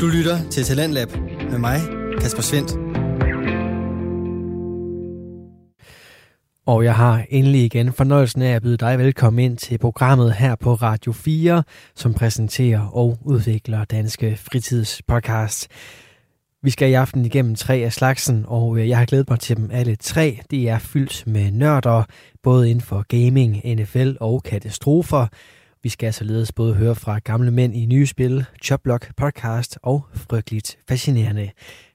Du lytter til Talentlab med mig, Kasper Svendt. Og jeg har endelig igen fornøjelsen af at byde dig velkommen ind til programmet her på Radio 4, som præsenterer og udvikler Danske fritidspodcasts. Vi skal i aften igennem tre af slagsen, og øh, jeg har glædet mig til dem alle tre. De er fyldt med nørder, både inden for gaming, NFL og katastrofer. Vi skal således både høre fra gamle mænd i nye spil, Choplock podcast og frygteligt fascinerende.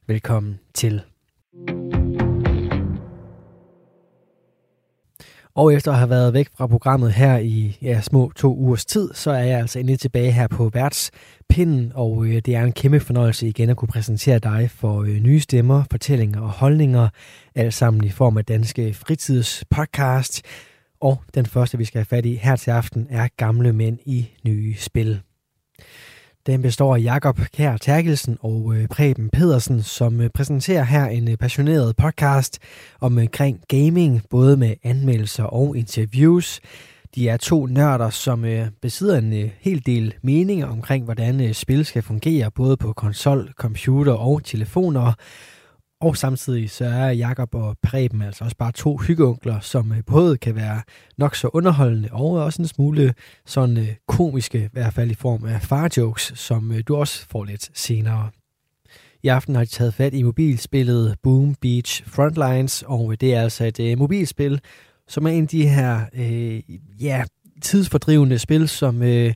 Velkommen til. Og efter at have været væk fra programmet her i ja, små to ugers tid, så er jeg altså endelig tilbage her på værtspinden, og øh, det er en kæmpe fornøjelse igen at kunne præsentere dig for øh, nye stemmer, fortællinger og holdninger, alt sammen i form af Danske Fritidspodcast. Og den første, vi skal have fat i her til aften, er Gamle Mænd i Nye Spil. Den består af Jakob Kær Terkelsen og øh, Preben Pedersen, som øh, præsenterer her en øh, passioneret podcast omkring gaming, både med anmeldelser og interviews. De er to nørder, som besidder en hel del meninger omkring, hvordan spil skal fungere, både på konsol, computer og telefoner. Og samtidig så er Jakob og Preben altså også bare to hyggeunkler, som øh, både kan være nok så underholdende og også en smule sådan øh, komiske, i hvert fald i form af farjokes, som øh, du også får lidt senere. I aften har de taget fat i mobilspillet Boom Beach Frontlines, og det er altså et mobilspil, som er en af de her øh, ja, tidsfordrivende spil, som øh,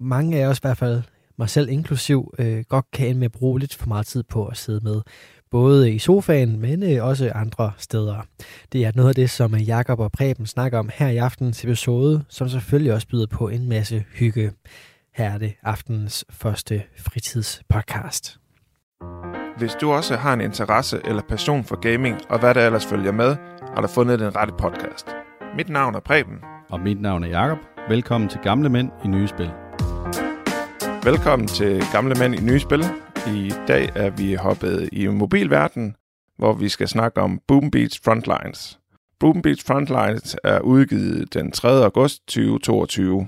mange af os i hvert fald mig selv inklusiv, øh, godt kan ende med at bruge lidt for meget tid på at sidde med både i sofaen, men øh, også andre steder. Det er noget af det, som Jakob og Preben snakker om her i aftens episode, som selvfølgelig også byder på en masse hygge. Her er det aftens første fritidspodcast. Hvis du også har en interesse eller passion for gaming, og hvad der ellers følger med, har du fundet den rette podcast. Mit navn er Preben. Og mit navn er Jakob. Velkommen til Gamle Mænd i Nye Spil. Velkommen til Gamle Mænd i Nye Spil. I dag er vi hoppet i mobilverden, hvor vi skal snakke om Boom Beach Frontlines. Boom Beach Frontlines er udgivet den 3. august 2022.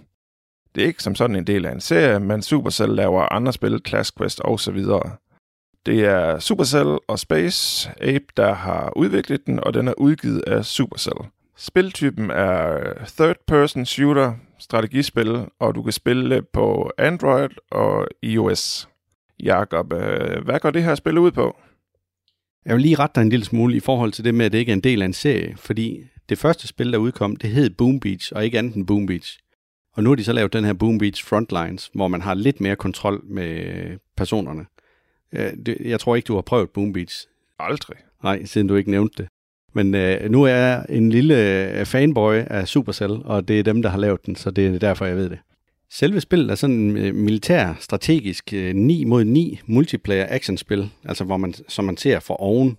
Det er ikke som sådan en del af en serie, men Supercell laver andre spil, Clash Quest osv. Det er Supercell og Space Ape, der har udviklet den, og den er udgivet af Supercell. Spiltypen er third-person shooter, strategispil, og du kan spille på Android og iOS. Jakob, øh, hvad går det her spil ud på? Jeg vil lige rette dig en lille smule i forhold til det med, at det ikke er en del af en serie, fordi det første spil, der udkom, det hed Boom Beach, og ikke andet end Boom Beach. Og nu har de så lavet den her Boom Beach Frontlines, hvor man har lidt mere kontrol med personerne. Jeg tror ikke, du har prøvet Boom Beach. Aldrig. Nej, siden du ikke nævnte det. Men øh, nu er jeg en lille øh, fanboy af Supercell, og det er dem, der har lavet den, så det er derfor, jeg ved det. Selve spillet er sådan en militær, strategisk øh, 9 mod 9 multiplayer actionspil, altså hvor man, som man ser for oven.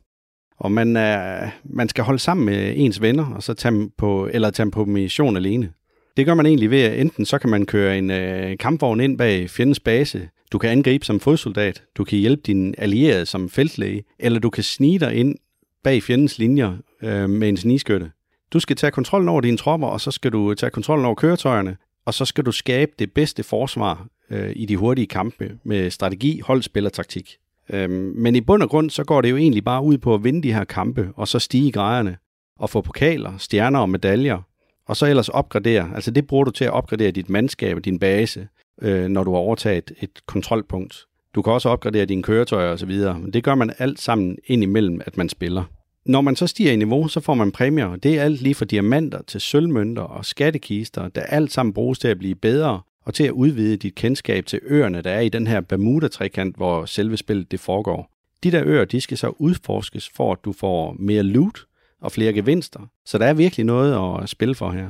Og man, er, man skal holde sammen med ens venner, og så tage på, eller tage på mission alene. Det gør man egentlig ved, at enten så kan man køre en øh, kampvogn ind bag fjendens base, du kan angribe som fodsoldat, du kan hjælpe din allierede som feltlæge, eller du kan snige dig ind bag fjendens linjer øh, med en snigskytte. Du skal tage kontrollen over dine tropper, og så skal du tage kontrollen over køretøjerne, og så skal du skabe det bedste forsvar øh, i de hurtige kampe med strategi, holdspil og taktik. Øhm, men i bund og grund, så går det jo egentlig bare ud på at vinde de her kampe, og så stige grejerne, og få pokaler, stjerner og medaljer, og så ellers opgradere. Altså det bruger du til at opgradere dit mandskab og din base, øh, når du har overtaget et kontrolpunkt. Du kan også opgradere dine køretøjer osv., men det gør man alt sammen ind imellem, at man spiller. Når man så stiger i niveau, så får man præmier. Det er alt lige fra diamanter til sølvmønter og skattekister, der alt sammen bruges til at blive bedre og til at udvide dit kendskab til øerne, der er i den her Bermuda-trekant, hvor selve spillet det foregår. De der øer, de skal så udforskes for, at du får mere loot og flere gevinster. Så der er virkelig noget at spille for her.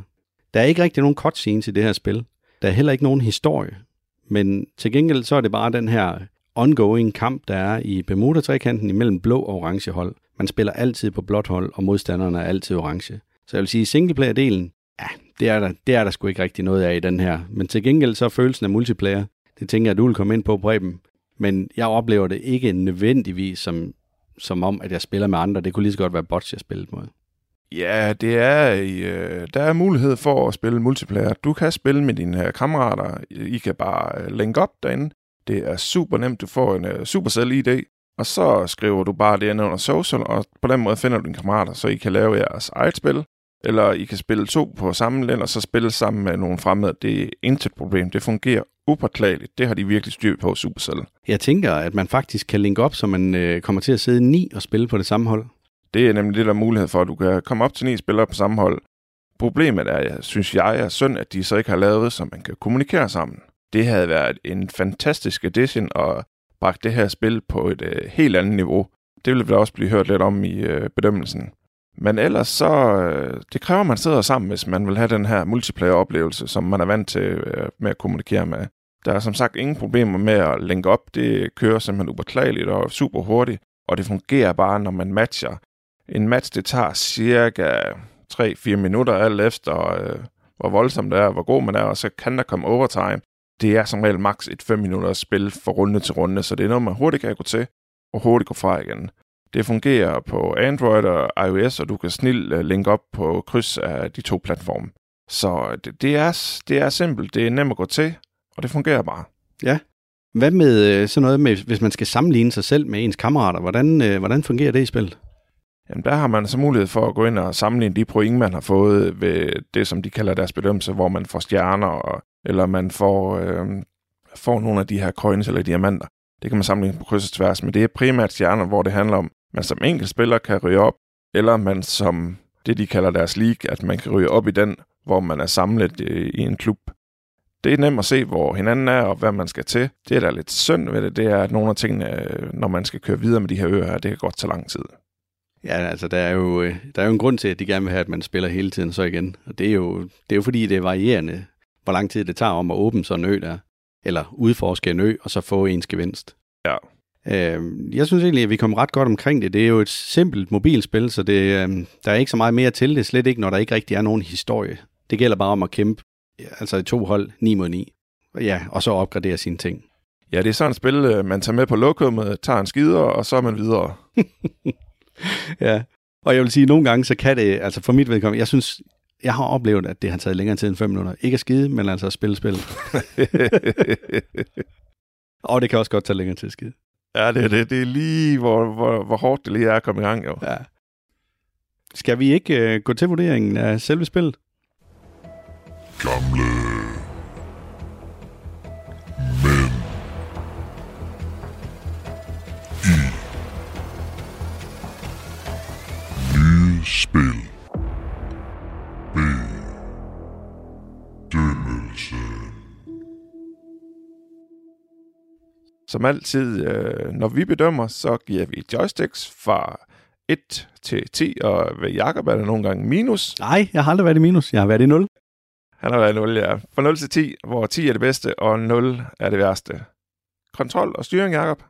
Der er ikke rigtig nogen cutscenes i det her spil. Der er heller ikke nogen historie. Men til gengæld så er det bare den her ongoing kamp, der er i Bermuda-trekanten imellem blå og orange hold. Man spiller altid på blåt hold, og modstanderne er altid orange. Så jeg vil sige, singleplayer-delen, ja, det er, der, det er der sgu ikke rigtig noget af i den her. Men til gengæld så er følelsen af multiplayer, det tænker jeg, du vil komme ind på, Preben. Men jeg oplever det ikke nødvendigvis som, som om, at jeg spiller med andre. Det kunne lige så godt være bots, jeg spillede mod. Ja, det er, øh, der er mulighed for at spille multiplayer. Du kan spille med dine øh, kammerater. I kan bare øh, link op derinde. Det er super nemt. Du får en uh, Supercell ID, og så skriver du bare det ind under social, og på den måde finder du dine kammerater, så I kan lave jeres eget spil, eller I kan spille to på samme lænd, og så spille sammen med nogle fremmede. Det er intet problem. Det fungerer upåklageligt. Det har de virkelig styr på, Supercell. Jeg tænker, at man faktisk kan linke op, så man øh, kommer til at sidde ni og spille på det samme hold. Det er nemlig det, der er mulighed for, at du kan komme op til ni spillere på samme hold. Problemet er, jeg synes jeg er synd, at de så ikke har lavet, så man kan kommunikere sammen. Det havde været en fantastisk addition og bragt det her spil på et øh, helt andet niveau. Det ville vel også blive hørt lidt om i øh, bedømmelsen. Men ellers så, øh, det kræver, at man sidder sammen, hvis man vil have den her multiplayer-oplevelse, som man er vant til øh, med at kommunikere med. Der er som sagt ingen problemer med at linke op. Det kører simpelthen ubeklageligt og super hurtigt, og det fungerer bare, når man matcher. En match, det tager cirka 3-4 minutter, alt efter øh, hvor voldsomt det er, hvor god man er, og så kan der komme overtime. Det er som regel maks et 5 minutters spil fra runde til runde, så det er noget, man hurtigt kan gå til, og hurtigt gå fra igen. Det fungerer på Android og iOS, og du kan snilt øh, linke op på kryds af de to platforme. Så det, det, er, det er simpelt, det er nemt at gå til, og det fungerer bare. Ja. Hvad med øh, sådan noget med, hvis man skal sammenligne sig selv med ens kammerater? Hvordan, øh, hvordan fungerer det i spillet? Jamen, der har man så mulighed for at gå ind og sammenligne de point, man har fået ved det, som de kalder deres bedømmelse, hvor man får stjerner, og, eller man får, øh, får nogle af de her coins eller diamanter. Det kan man sammenligne på kryds og tværs, men det er primært stjerner, hvor det handler om, man som enkelt spiller kan ryge op, eller man som det, de kalder deres league, at man kan ryge op i den, hvor man er samlet øh, i en klub. Det er nemt at se, hvor hinanden er, og hvad man skal til. Det er lidt synd ved det, det er, at nogle af tingene, øh, når man skal køre videre med de her øer her, det kan godt tage lang tid. Ja, altså der er, jo, øh, der er jo en grund til, at de gerne vil have, at man spiller hele tiden så igen. Og det er jo, det er jo fordi, det er varierende, hvor lang tid det tager om at åbne sådan en ø der. Eller udforske en ø, og så få ens gevinst. Ja. Øh, jeg synes egentlig, at vi kom ret godt omkring det. Det er jo et simpelt mobilspil, så det, øh, der er ikke så meget mere til det. Slet ikke, når der ikke rigtig er nogen historie. Det gælder bare om at kæmpe, altså i to hold, 9 mod 9. Ja, og så opgradere sine ting. Ja, det er sådan et spil, øh, man tager med på lokummet, tager en skider, og så er man videre. ja, og jeg vil sige, at nogle gange, så kan det, altså for mit vedkommende, jeg synes, jeg har oplevet, at det har taget længere tid end 5 minutter. Ikke at skide, men altså at spille spil. og det kan også godt tage længere tid at skide. Ja, det er det. Det er lige, hvor, hvor, hvor hårdt det lige er at komme i gang, jo. Ja. Skal vi ikke uh, gå til vurderingen af selve spillet? Gamle mænd i nye spil. Som altid, øh, når vi bedømmer, så giver vi joysticks fra 1 til 10, og ved Jakob er der nogle gange minus. Nej, jeg har aldrig været i minus. Jeg har været i 0. Han har været i 0, ja. Fra 0 til 10, hvor 10 er det bedste, og 0 er det værste. Kontrol og styring, Jakob.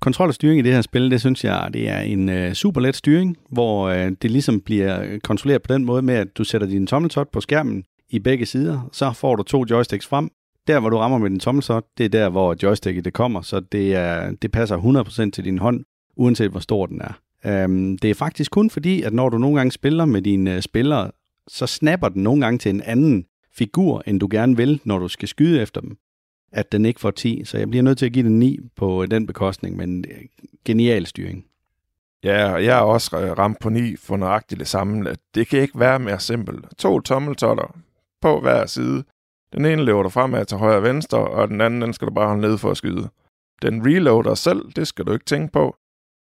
Kontrol og styring i det her spil, det synes jeg, det er en uh, super let styring, hvor uh, det ligesom bliver kontrolleret på den måde med, at du sætter din tommeltot på skærmen i begge sider, så får du to joysticks frem. Der, hvor du rammer med din tommeltot, det er der, hvor joysticket det kommer, så det, er, det passer 100% til din hånd, uanset hvor stor den er. Øhm, det er faktisk kun fordi, at når du nogle gange spiller med dine uh, spillere, så snapper den nogle gange til en anden figur, end du gerne vil, når du skal skyde efter dem, at den ikke får 10. Så jeg bliver nødt til at give den 9 på øh, den bekostning, men øh, genial styring. Ja, og jeg er også ramt på 9 for nøjagtigt det samme. Det kan ikke være mere simpelt. To tommeltotter på hver side. Den ene løber du fremad til højre og venstre, og den anden den skal du bare holde ned for at skyde. Den reloader selv, det skal du ikke tænke på.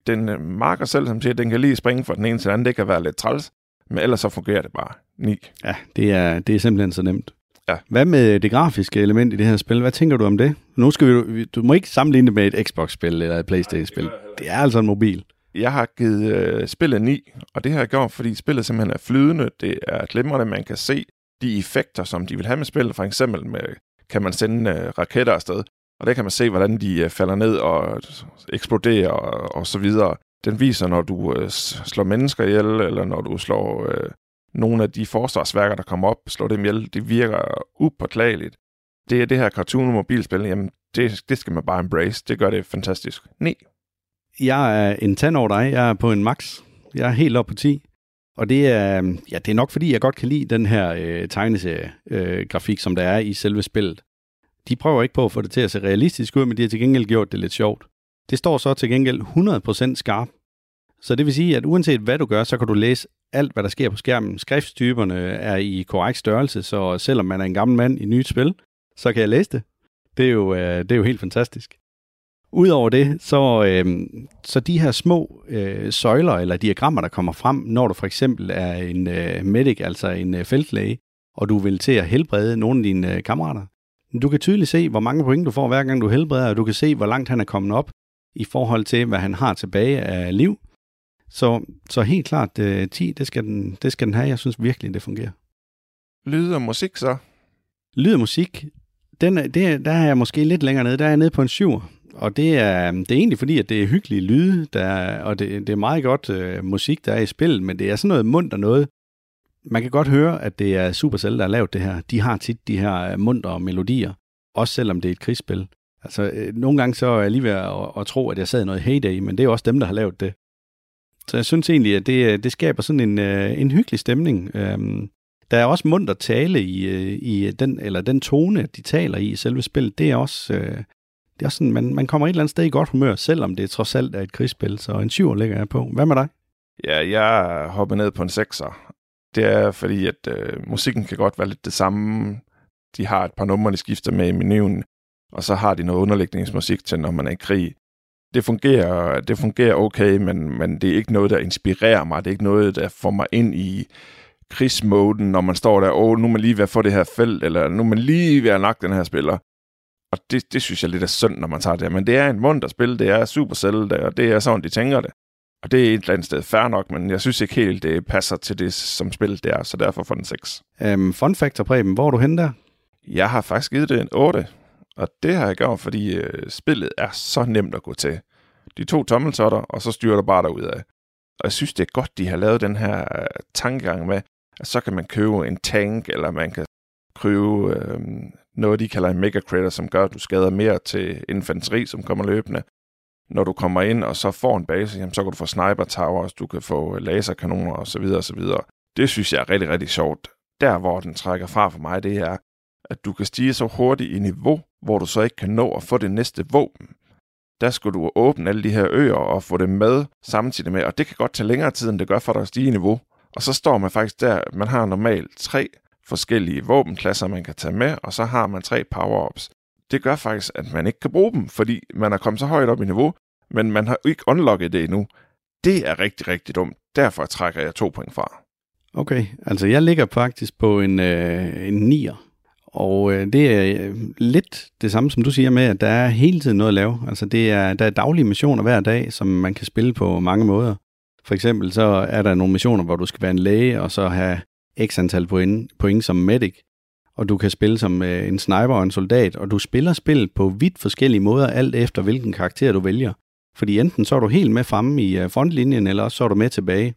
Den øh, marker selv, som siger, at den kan lige springe fra den ene til den anden. Det kan være lidt træls, men ellers så fungerer det bare. 9. Ja, det er, det er simpelthen så nemt. Ja. Hvad med det grafiske element i det her spil? Hvad tænker du om det? Nu skal vi, du må ikke sammenligne det med et Xbox-spil eller et Playstation-spil. Det er altså en mobil. Jeg har givet øh, spillet 9, og det har jeg gjort, fordi spillet simpelthen er flydende. Det er glimrende, man kan se de effekter, som de vil have med spillet. For eksempel med, kan man sende øh, raketter afsted, og der kan man se, hvordan de øh, falder ned og eksploderer og, og så videre. Den viser, når du øh, slår mennesker ihjel, eller når du slår øh, nogle af de forsvarsværker, der kommer op, slår dem ihjel. Det virker upåklageligt. Det er det her cartoon mobilspil, jamen det, det skal man bare embrace. Det gør det fantastisk. Nej. Jeg er en tand over dig. Jeg er på en max. Jeg er helt op på 10. Og det er, ja, det er nok fordi, jeg godt kan lide den her øh, tegneserie-grafik, øh, som der er i selve spillet. De prøver ikke på at få det til at se realistisk ud, men de har til gengæld gjort det lidt sjovt. Det står så til gengæld 100% skarp. Så det vil sige, at uanset hvad du gør, så kan du læse alt, hvad der sker på skærmen. Skriftstyperne er i korrekt størrelse, så selvom man er en gammel mand i nyt spil, så kan jeg læse det. Det er jo, øh, det er jo helt fantastisk. Udover det, så, øh, så de her små øh, søjler eller diagrammer, der kommer frem, når du for eksempel er en øh, medic, altså en øh, feltlæge, og du vil til at helbrede nogle af dine øh, kammerater. Du kan tydeligt se, hvor mange point du får, hver gang du helbreder, og du kan se, hvor langt han er kommet op i forhold til, hvad han har tilbage af liv. Så, så helt klart, øh, 10, det skal, den, det skal den have. Jeg synes virkelig, det fungerer. Lyd og musik så? Lyd og musik, den, det, er- der er jeg måske lidt længere nede. Der er jeg nede på en 7. Og det er, det er egentlig fordi, at det er hyggelige lyde, der og det, det er meget godt øh, musik, der er i spillet, men det er sådan noget mundt og noget. Man kan godt høre, at det er Supercell, der har lavet det her. De har tit de her øh, mundre melodier, også selvom det er et krigsspil. Altså, øh, nogle gange så er jeg lige ved at, at tro, at jeg sad i noget heyday, men det er også dem, der har lavet det. Så jeg synes egentlig, at det, øh, det skaber sådan en, øh, en hyggelig stemning. Øhm, der er også mundt at tale i, øh, i den, eller den tone, de taler i i selve spillet. Det er også, øh, det er også sådan, man, man kommer et eller andet sted i godt humør, selvom det trods alt er et krigsspil. Så en syver ligger jeg på. Hvad med dig? Ja, jeg hopper ned på en 6'er. Det er fordi, at øh, musikken kan godt være lidt det samme. De har et par numre, de skifter med i menuen, og så har de noget underlægningsmusik til, når man er i krig. Det fungerer, det fungerer okay, men, men det er ikke noget, der inspirerer mig. Det er ikke noget, der får mig ind i krigsmoden, når man står der, åh, nu er man lige ved at få det her felt, eller nu er man lige ved at nakke den her spiller. Og det, det synes jeg lidt er synd, når man tager det her. Men det er en munter spil, det er Supercell, og det er sådan, de tænker det. Og det er et eller andet sted fair nok, men jeg synes ikke helt, det passer til det, som spillet det er, så derfor får den 6. Øhm, fun factor, Preben, hvor er du henne der? Jeg har faktisk givet det en 8, og det har jeg gjort, fordi øh, spillet er så nemt at gå til. De to tommeltotter, og så styrer du bare derud af. Og jeg synes, det er godt, de har lavet den her øh, tankegang med, at så kan man købe en tank, eller man kan købe øh, noget, de kalder en mega crater, som gør, at du skader mere til infanteri, som kommer løbende. Når du kommer ind og så får en base, jamen, så kan du få sniper towers, du kan få øh, laserkanoner osv. osv. Det synes jeg er rigtig, rigtig sjovt. Der, hvor den trækker fra for mig, det er, at du kan stige så hurtigt i niveau, hvor du så ikke kan nå at få det næste våben. Der skal du åbne alle de her øer og få dem med samtidig med, og det kan godt tage længere tid, end det gør for dig at stige i niveau. Og så står man faktisk der, man har normalt tre forskellige våbenklasser, man kan tage med, og så har man tre power-ups. Det gør faktisk, at man ikke kan bruge dem, fordi man er kommet så højt op i niveau, men man har ikke unlocket det endnu. Det er rigtig, rigtig dumt. Derfor trækker jeg to point fra. Okay, altså jeg ligger faktisk på en, øh, en nier. Og øh, det er øh, lidt det samme, som du siger med, at der er hele tiden noget at lave. Altså det er, der er daglige missioner hver dag, som man kan spille på mange måder. For eksempel så er der nogle missioner, hvor du skal være en læge, og så have x antal point, point som medic. Og du kan spille som øh, en sniper og en soldat, og du spiller spillet på vidt forskellige måder, alt efter hvilken karakter du vælger. Fordi enten så er du helt med fremme i øh, frontlinjen, eller også så er du med tilbage.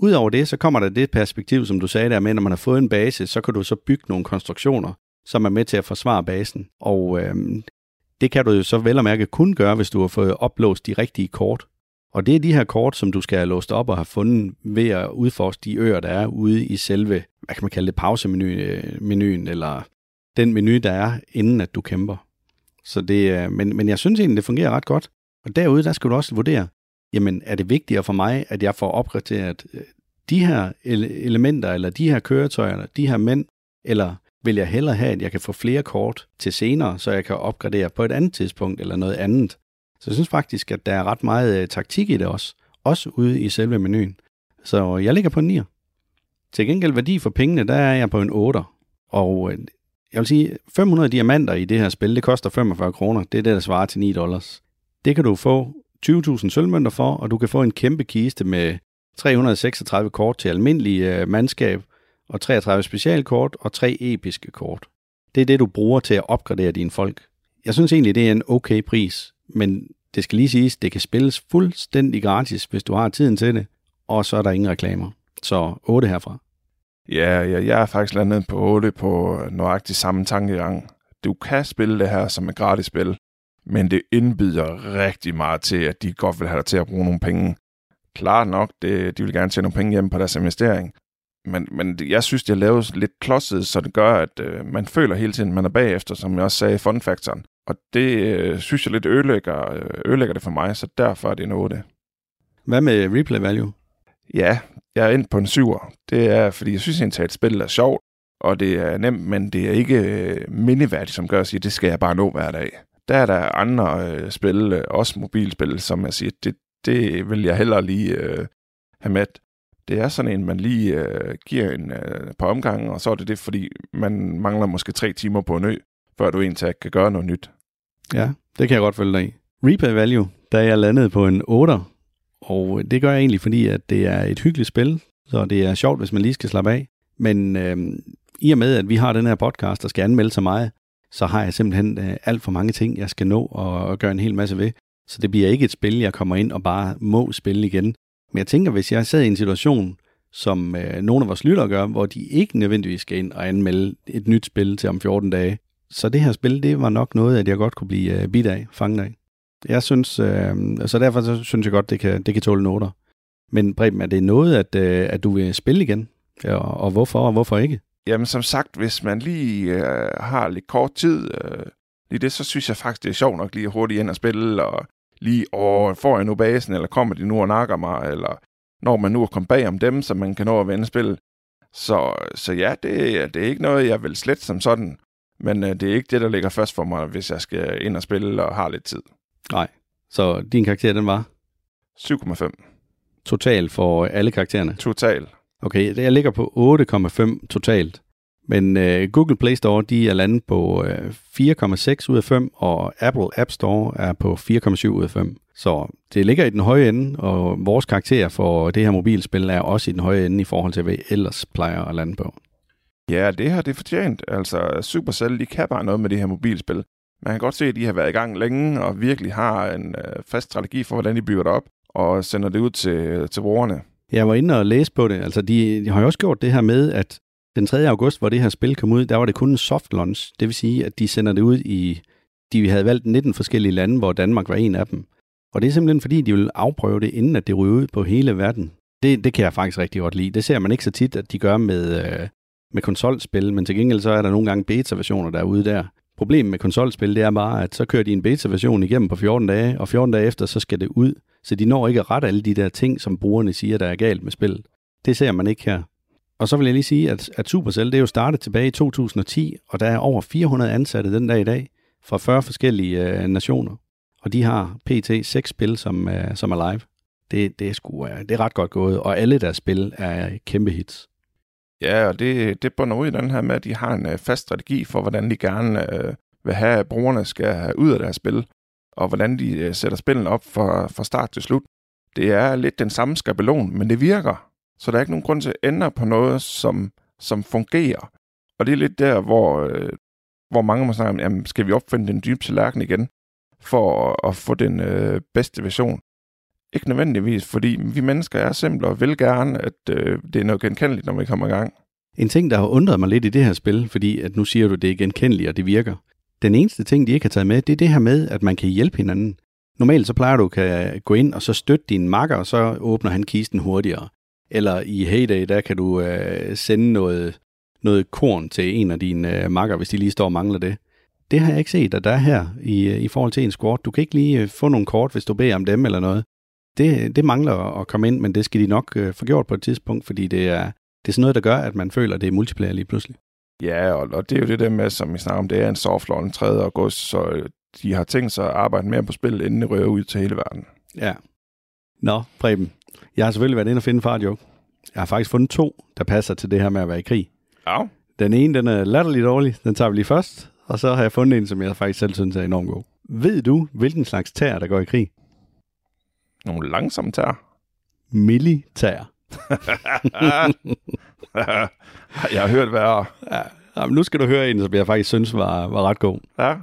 Udover det, så kommer der det perspektiv, som du sagde der med, når man har fået en base, så kan du så bygge nogle konstruktioner, som er med til at forsvare basen. Og øh, det kan du jo så vel og mærke kun gøre, hvis du har fået oplåst de rigtige kort. Og det er de her kort, som du skal have låst op og have fundet ved at udforske de øer, der er ude i selve, hvad kan man kalde det, pausemenuen, øh, eller den menu, der er, inden at du kæmper. Så det, øh, men, men jeg synes egentlig, det fungerer ret godt. Og derude, der skal du også vurdere, jamen er det vigtigere for mig, at jeg får opgraderet øh, de her elementer, eller de her køretøjer, eller de her mænd, eller vil jeg hellere have, at jeg kan få flere kort til senere, så jeg kan opgradere på et andet tidspunkt, eller noget andet. Så jeg synes faktisk, at der er ret meget øh, taktik i det også, også ude i selve menuen. Så jeg ligger på en 9. Til gengæld værdi for pengene, der er jeg på en 8. Og øh, jeg vil sige, 500 diamanter i det her spil, det koster 45 kroner. Det er det, der svarer til 9 dollars. Det kan du få 20.000 sølvmønter for, og du kan få en kæmpe kiste med 336 kort til almindelig øh, mandskab, og 33 specialkort og tre episke kort. Det er det, du bruger til at opgradere dine folk. Jeg synes egentlig, det er en okay pris, men det skal lige siges, det kan spilles fuldstændig gratis, hvis du har tiden til det, og så er der ingen reklamer. Så 8 herfra. Ja, ja, jeg er faktisk landet på 8 på nøjagtig samme tankegang. Du kan spille det her som et gratis spil, men det indbyder rigtig meget til, at de godt vil have dig til at bruge nogle penge. Klart nok, det, de vil gerne tjene nogle penge hjem på deres investering, men, men jeg synes, det er lavet lidt klodset, så det gør, at øh, man føler hele tiden, man er bagefter, som jeg også sagde i fun factoren. Og det øh, synes jeg lidt ødelægger, øh, ødelægger det for mig, så derfor er det en 8. Hvad med replay value? Ja, jeg er ind på en 7'er. Det er, fordi jeg synes egentlig, at et spil er sjovt, og det er nemt, men det er ikke øh, mindeværdigt, som gør at sige, det skal jeg bare nå hver dag. Der er der andre øh, spil, øh, også mobilspil, som jeg siger, det, det vil jeg hellere lige øh, have med. Det er sådan en, man lige øh, giver en øh, par omgange, og så er det det, fordi man mangler måske tre timer på en ø, før du egentlig kan gøre noget nyt. Ja, det kan jeg godt følge dig i. Replay value, der er jeg landet på en 8, og det gør jeg egentlig, fordi at det er et hyggeligt spil, så det er sjovt, hvis man lige skal slappe af. Men øh, i og med, at vi har den her podcast, der skal anmelde sig mig, så har jeg simpelthen øh, alt for mange ting, jeg skal nå og, og gøre en hel masse ved. Så det bliver ikke et spil, jeg kommer ind og bare må spille igen. Men jeg tænker, hvis jeg sad i en situation, som øh, nogle af vores lyttere gør, hvor de ikke nødvendigvis skal ind og anmelde et nyt spil til om 14 dage, så det her spil, det var nok noget, at jeg godt kunne blive øh, af, fanget af. Jeg synes, øh, så derfor så synes jeg godt, det kan, det kan tåle noter. Men Preben, er det noget, at, øh, at du vil spille igen? Ja, og, og hvorfor, og hvorfor ikke? Jamen som sagt, hvis man lige øh, har lidt kort tid, øh, lige det, så synes jeg faktisk, det er sjovt nok lige hurtigt ind og spille, og lige, åh, får jeg nu basen, eller kommer de nu og nakker mig, eller når man nu er kommet bag om dem, så man kan nå at vende spillet. Så, så ja, det, det er ikke noget, jeg vil slet som sådan, men øh, det er ikke det, der ligger først for mig, hvis jeg skal ind og spille og har lidt tid. Nej. Så din karakter, den var 7,5 total for alle karaktererne? total. Okay, jeg ligger på 8,5 totalt. Men øh, Google Play Store, de er landet på øh, 4,6 ud af 5, og Apple App Store er på 4,7 ud af 5. Så det ligger i den høje ende, og vores karakter for det her mobilspil er også i den høje ende i forhold til, hvad vi ellers plejer at lande på. Ja, det har det fortjent. Altså, Supercell, de kan bare noget med det her mobilspil. Man kan godt se, at de har været i gang længe, og virkelig har en øh, fast strategi for, hvordan de bygger det op, og sender det ud til, til brugerne. Jeg var inde og læse på det. Altså, de, de har jo også gjort det her med, at den 3. august, hvor det her spil kom ud, der var det kun en soft launch. Det vil sige, at de sender det ud i... De havde valgt 19 forskellige lande, hvor Danmark var en af dem. Og det er simpelthen fordi, de vil afprøve det, inden at det ryger ud på hele verden. Det, det kan jeg faktisk rigtig godt lide. Det ser man ikke så tit, at de gør med, øh, med konsolspil, men til gengæld så er der nogle gange beta-versioner derude der. Problemet med konsolspil, det er bare, at så kører de en beta-version igennem på 14 dage, og 14 dage efter, så skal det ud. Så de når ikke at rette alle de der ting, som brugerne siger, der er galt med spillet. Det ser man ikke her. Og så vil jeg lige sige, at, at Supercell, det er jo startet tilbage i 2010, og der er over 400 ansatte den dag i dag, fra 40 forskellige øh, nationer. Og de har pt. 6 spil, som, øh, som er live. Det, det, er sgu, øh, det er ret godt gået, og alle deres spil er kæmpe hits. Ja, og det, det bunder ud i den her med, at de har en øh, fast strategi for, hvordan de gerne øh, vil have, at brugerne skal have ud af deres spil, og hvordan de øh, sætter spillene op fra, fra start til slut. Det er lidt den samme skabelon, men det virker. Så der er ikke nogen grund til at ændre på noget, som, som fungerer. Og det er lidt der, hvor, øh, hvor mange må snakke om, jamen, skal vi opfinde den dybe tallerken igen, for at, at få den øh, bedste version? Ikke nødvendigvis, fordi vi mennesker er simple og vil gerne, at øh, det er noget genkendeligt, når vi kommer i gang. En ting, der har undret mig lidt i det her spil, fordi at nu siger du, at det er genkendeligt, og det virker. Den eneste ting, de ikke har taget med, det er det her med, at man kan hjælpe hinanden. Normalt så plejer du at kan gå ind og så støtte din makker, og så åbner han kisten hurtigere. Eller i Heyday, der kan du øh, sende noget, noget korn til en af dine øh, makker, hvis de lige står og mangler det. Det har jeg ikke set, at der er her i, øh, i forhold til en squad. Du kan ikke lige øh, få nogle kort, hvis du beder om dem eller noget. Det, det mangler at komme ind, men det skal de nok øh, få gjort på et tidspunkt, fordi det er, det er sådan noget, der gør, at man føler, at det er multiplayer lige pludselig. Ja, og, og det er jo det der med, som vi snakker om, det er en soft launch 3. august, så øh, de har tænkt sig at arbejde mere på spil, inden det rører ud til hele verden. Ja. Nå, Preben. Jeg har selvfølgelig været inde og finde far joke. Jeg har faktisk fundet to, der passer til det her med at være i krig. Ja. Den ene, den er latterligt dårlig. Den tager vi lige først. Og så har jeg fundet en, som jeg faktisk selv synes er enormt god. Ved du, hvilken slags tær, der går i krig? Nogle langsomme tær. Militær. jeg har hørt værre. Ja, jamen, nu skal du høre en, som jeg faktisk synes var, var ret god. Ja.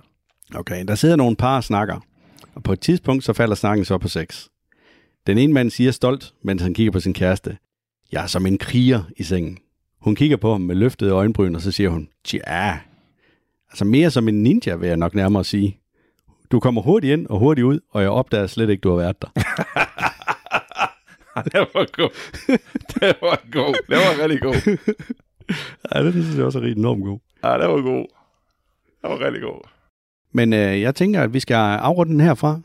Okay, der sidder nogle par og snakker. Og på et tidspunkt, så falder snakken så på sex. Den ene mand siger stolt, mens han kigger på sin kæreste. Jeg er som en kriger i sengen. Hun kigger på ham med løftede øjenbryn, og så siger hun, tja, altså mere som en ninja, vil jeg nok nærmere sige. Du kommer hurtigt ind og hurtigt ud, og jeg opdager slet ikke, du har været der. det var god. det var god. Det var rigtig god. ja, det synes jeg også er rigtig enormt god. Ja, det var god. Det var rigtig god. Men øh, jeg tænker, at vi skal afrunde den herfra.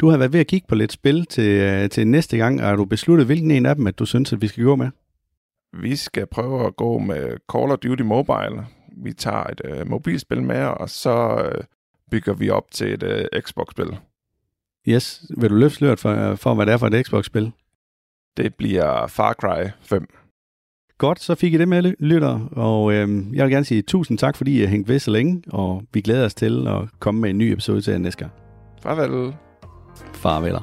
Du har været ved at kigge på lidt spil til, øh, til næste gang, og har du besluttet, hvilken en af dem, at du synes, at vi skal gå med? Vi skal prøve at gå med Call of Duty Mobile. Vi tager et øh, mobilspil med, og så øh, bygger vi op til et øh, Xbox-spil. Yes, vil du løfte sløret for, for, hvad det er for et Xbox-spil? Det bliver Far Cry 5. Godt, så fik I det med, lytter, og øh, jeg vil gerne sige tusind tak, fordi I har hængt ved så længe, og vi glæder os til at komme med en ny episode til jer næste gang. Farvel. Farveler.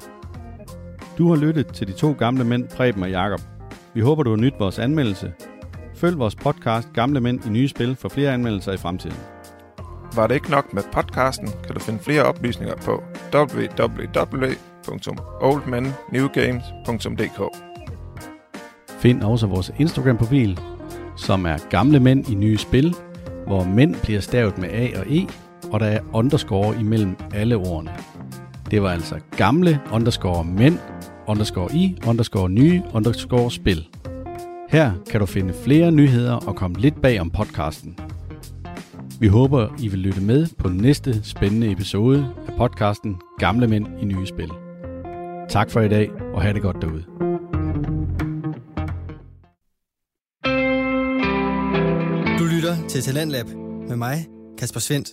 Du har lyttet til de to gamle mænd, Preben og Jakob. Vi håber, du har nydt vores anmeldelse. Følg vores podcast Gamle Mænd i Nye Spil for flere anmeldelser i fremtiden. Var det ikke nok med podcasten, kan du finde flere oplysninger på www.oldmennewgames.dk Find også vores Instagram-profil, som er Gamle Mænd i Nye Spil, hvor mænd bliver stavet med A og E, og der er underscore imellem alle ordene. Det var altså gamle underscore mænd, underscore i, underscore nye, underscore spil. Her kan du finde flere nyheder og komme lidt bag om podcasten. Vi håber, I vil lytte med på næste spændende episode af podcasten Gamle Mænd i Nye Spil. Tak for i dag, og have det godt derude. Du lytter til Talentlab med mig, Kasper Svendt.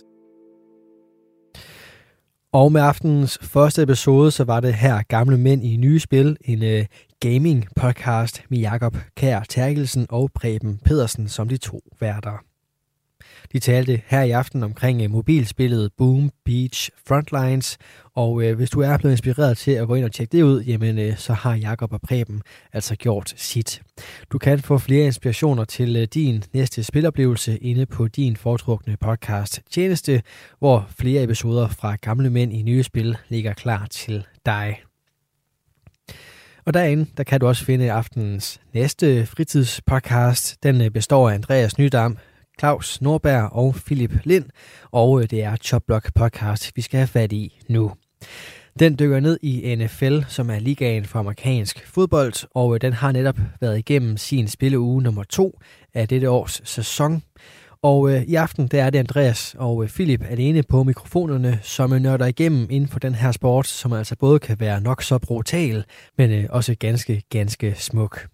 Og med aftenens første episode, så var det her Gamle Mænd i Nye Spil, en uh, gaming-podcast med Jakob Kær Terkelsen og Preben Pedersen som de to værter. De talte her i aften omkring øh, mobilspillet Boom Beach Frontlines, og øh, hvis du er blevet inspireret til at gå ind og tjekke det ud, jamen øh, så har Jakob og Preben altså gjort sit. Du kan få flere inspirationer til din næste spiloplevelse inde på din foretrukne podcast tjeneste, hvor flere episoder fra Gamle Mænd i Nye Spil ligger klar til dig. Og derinde, der kan du også finde aftenens næste fritidspodcast. Den består af Andreas Nydam, Claus Norberg og Philip Lind, og øh, det er Chopblock podcast, vi skal have fat i nu. Den dykker ned i NFL, som er ligaen for amerikansk fodbold, og øh, den har netop været igennem sin spilleuge nummer to af dette års sæson. Og øh, i aften der er det Andreas og øh, Philip alene på mikrofonerne, som øh, nørder igennem inden for den her sport, som altså både kan være nok så brutal, men øh, også ganske, ganske smuk.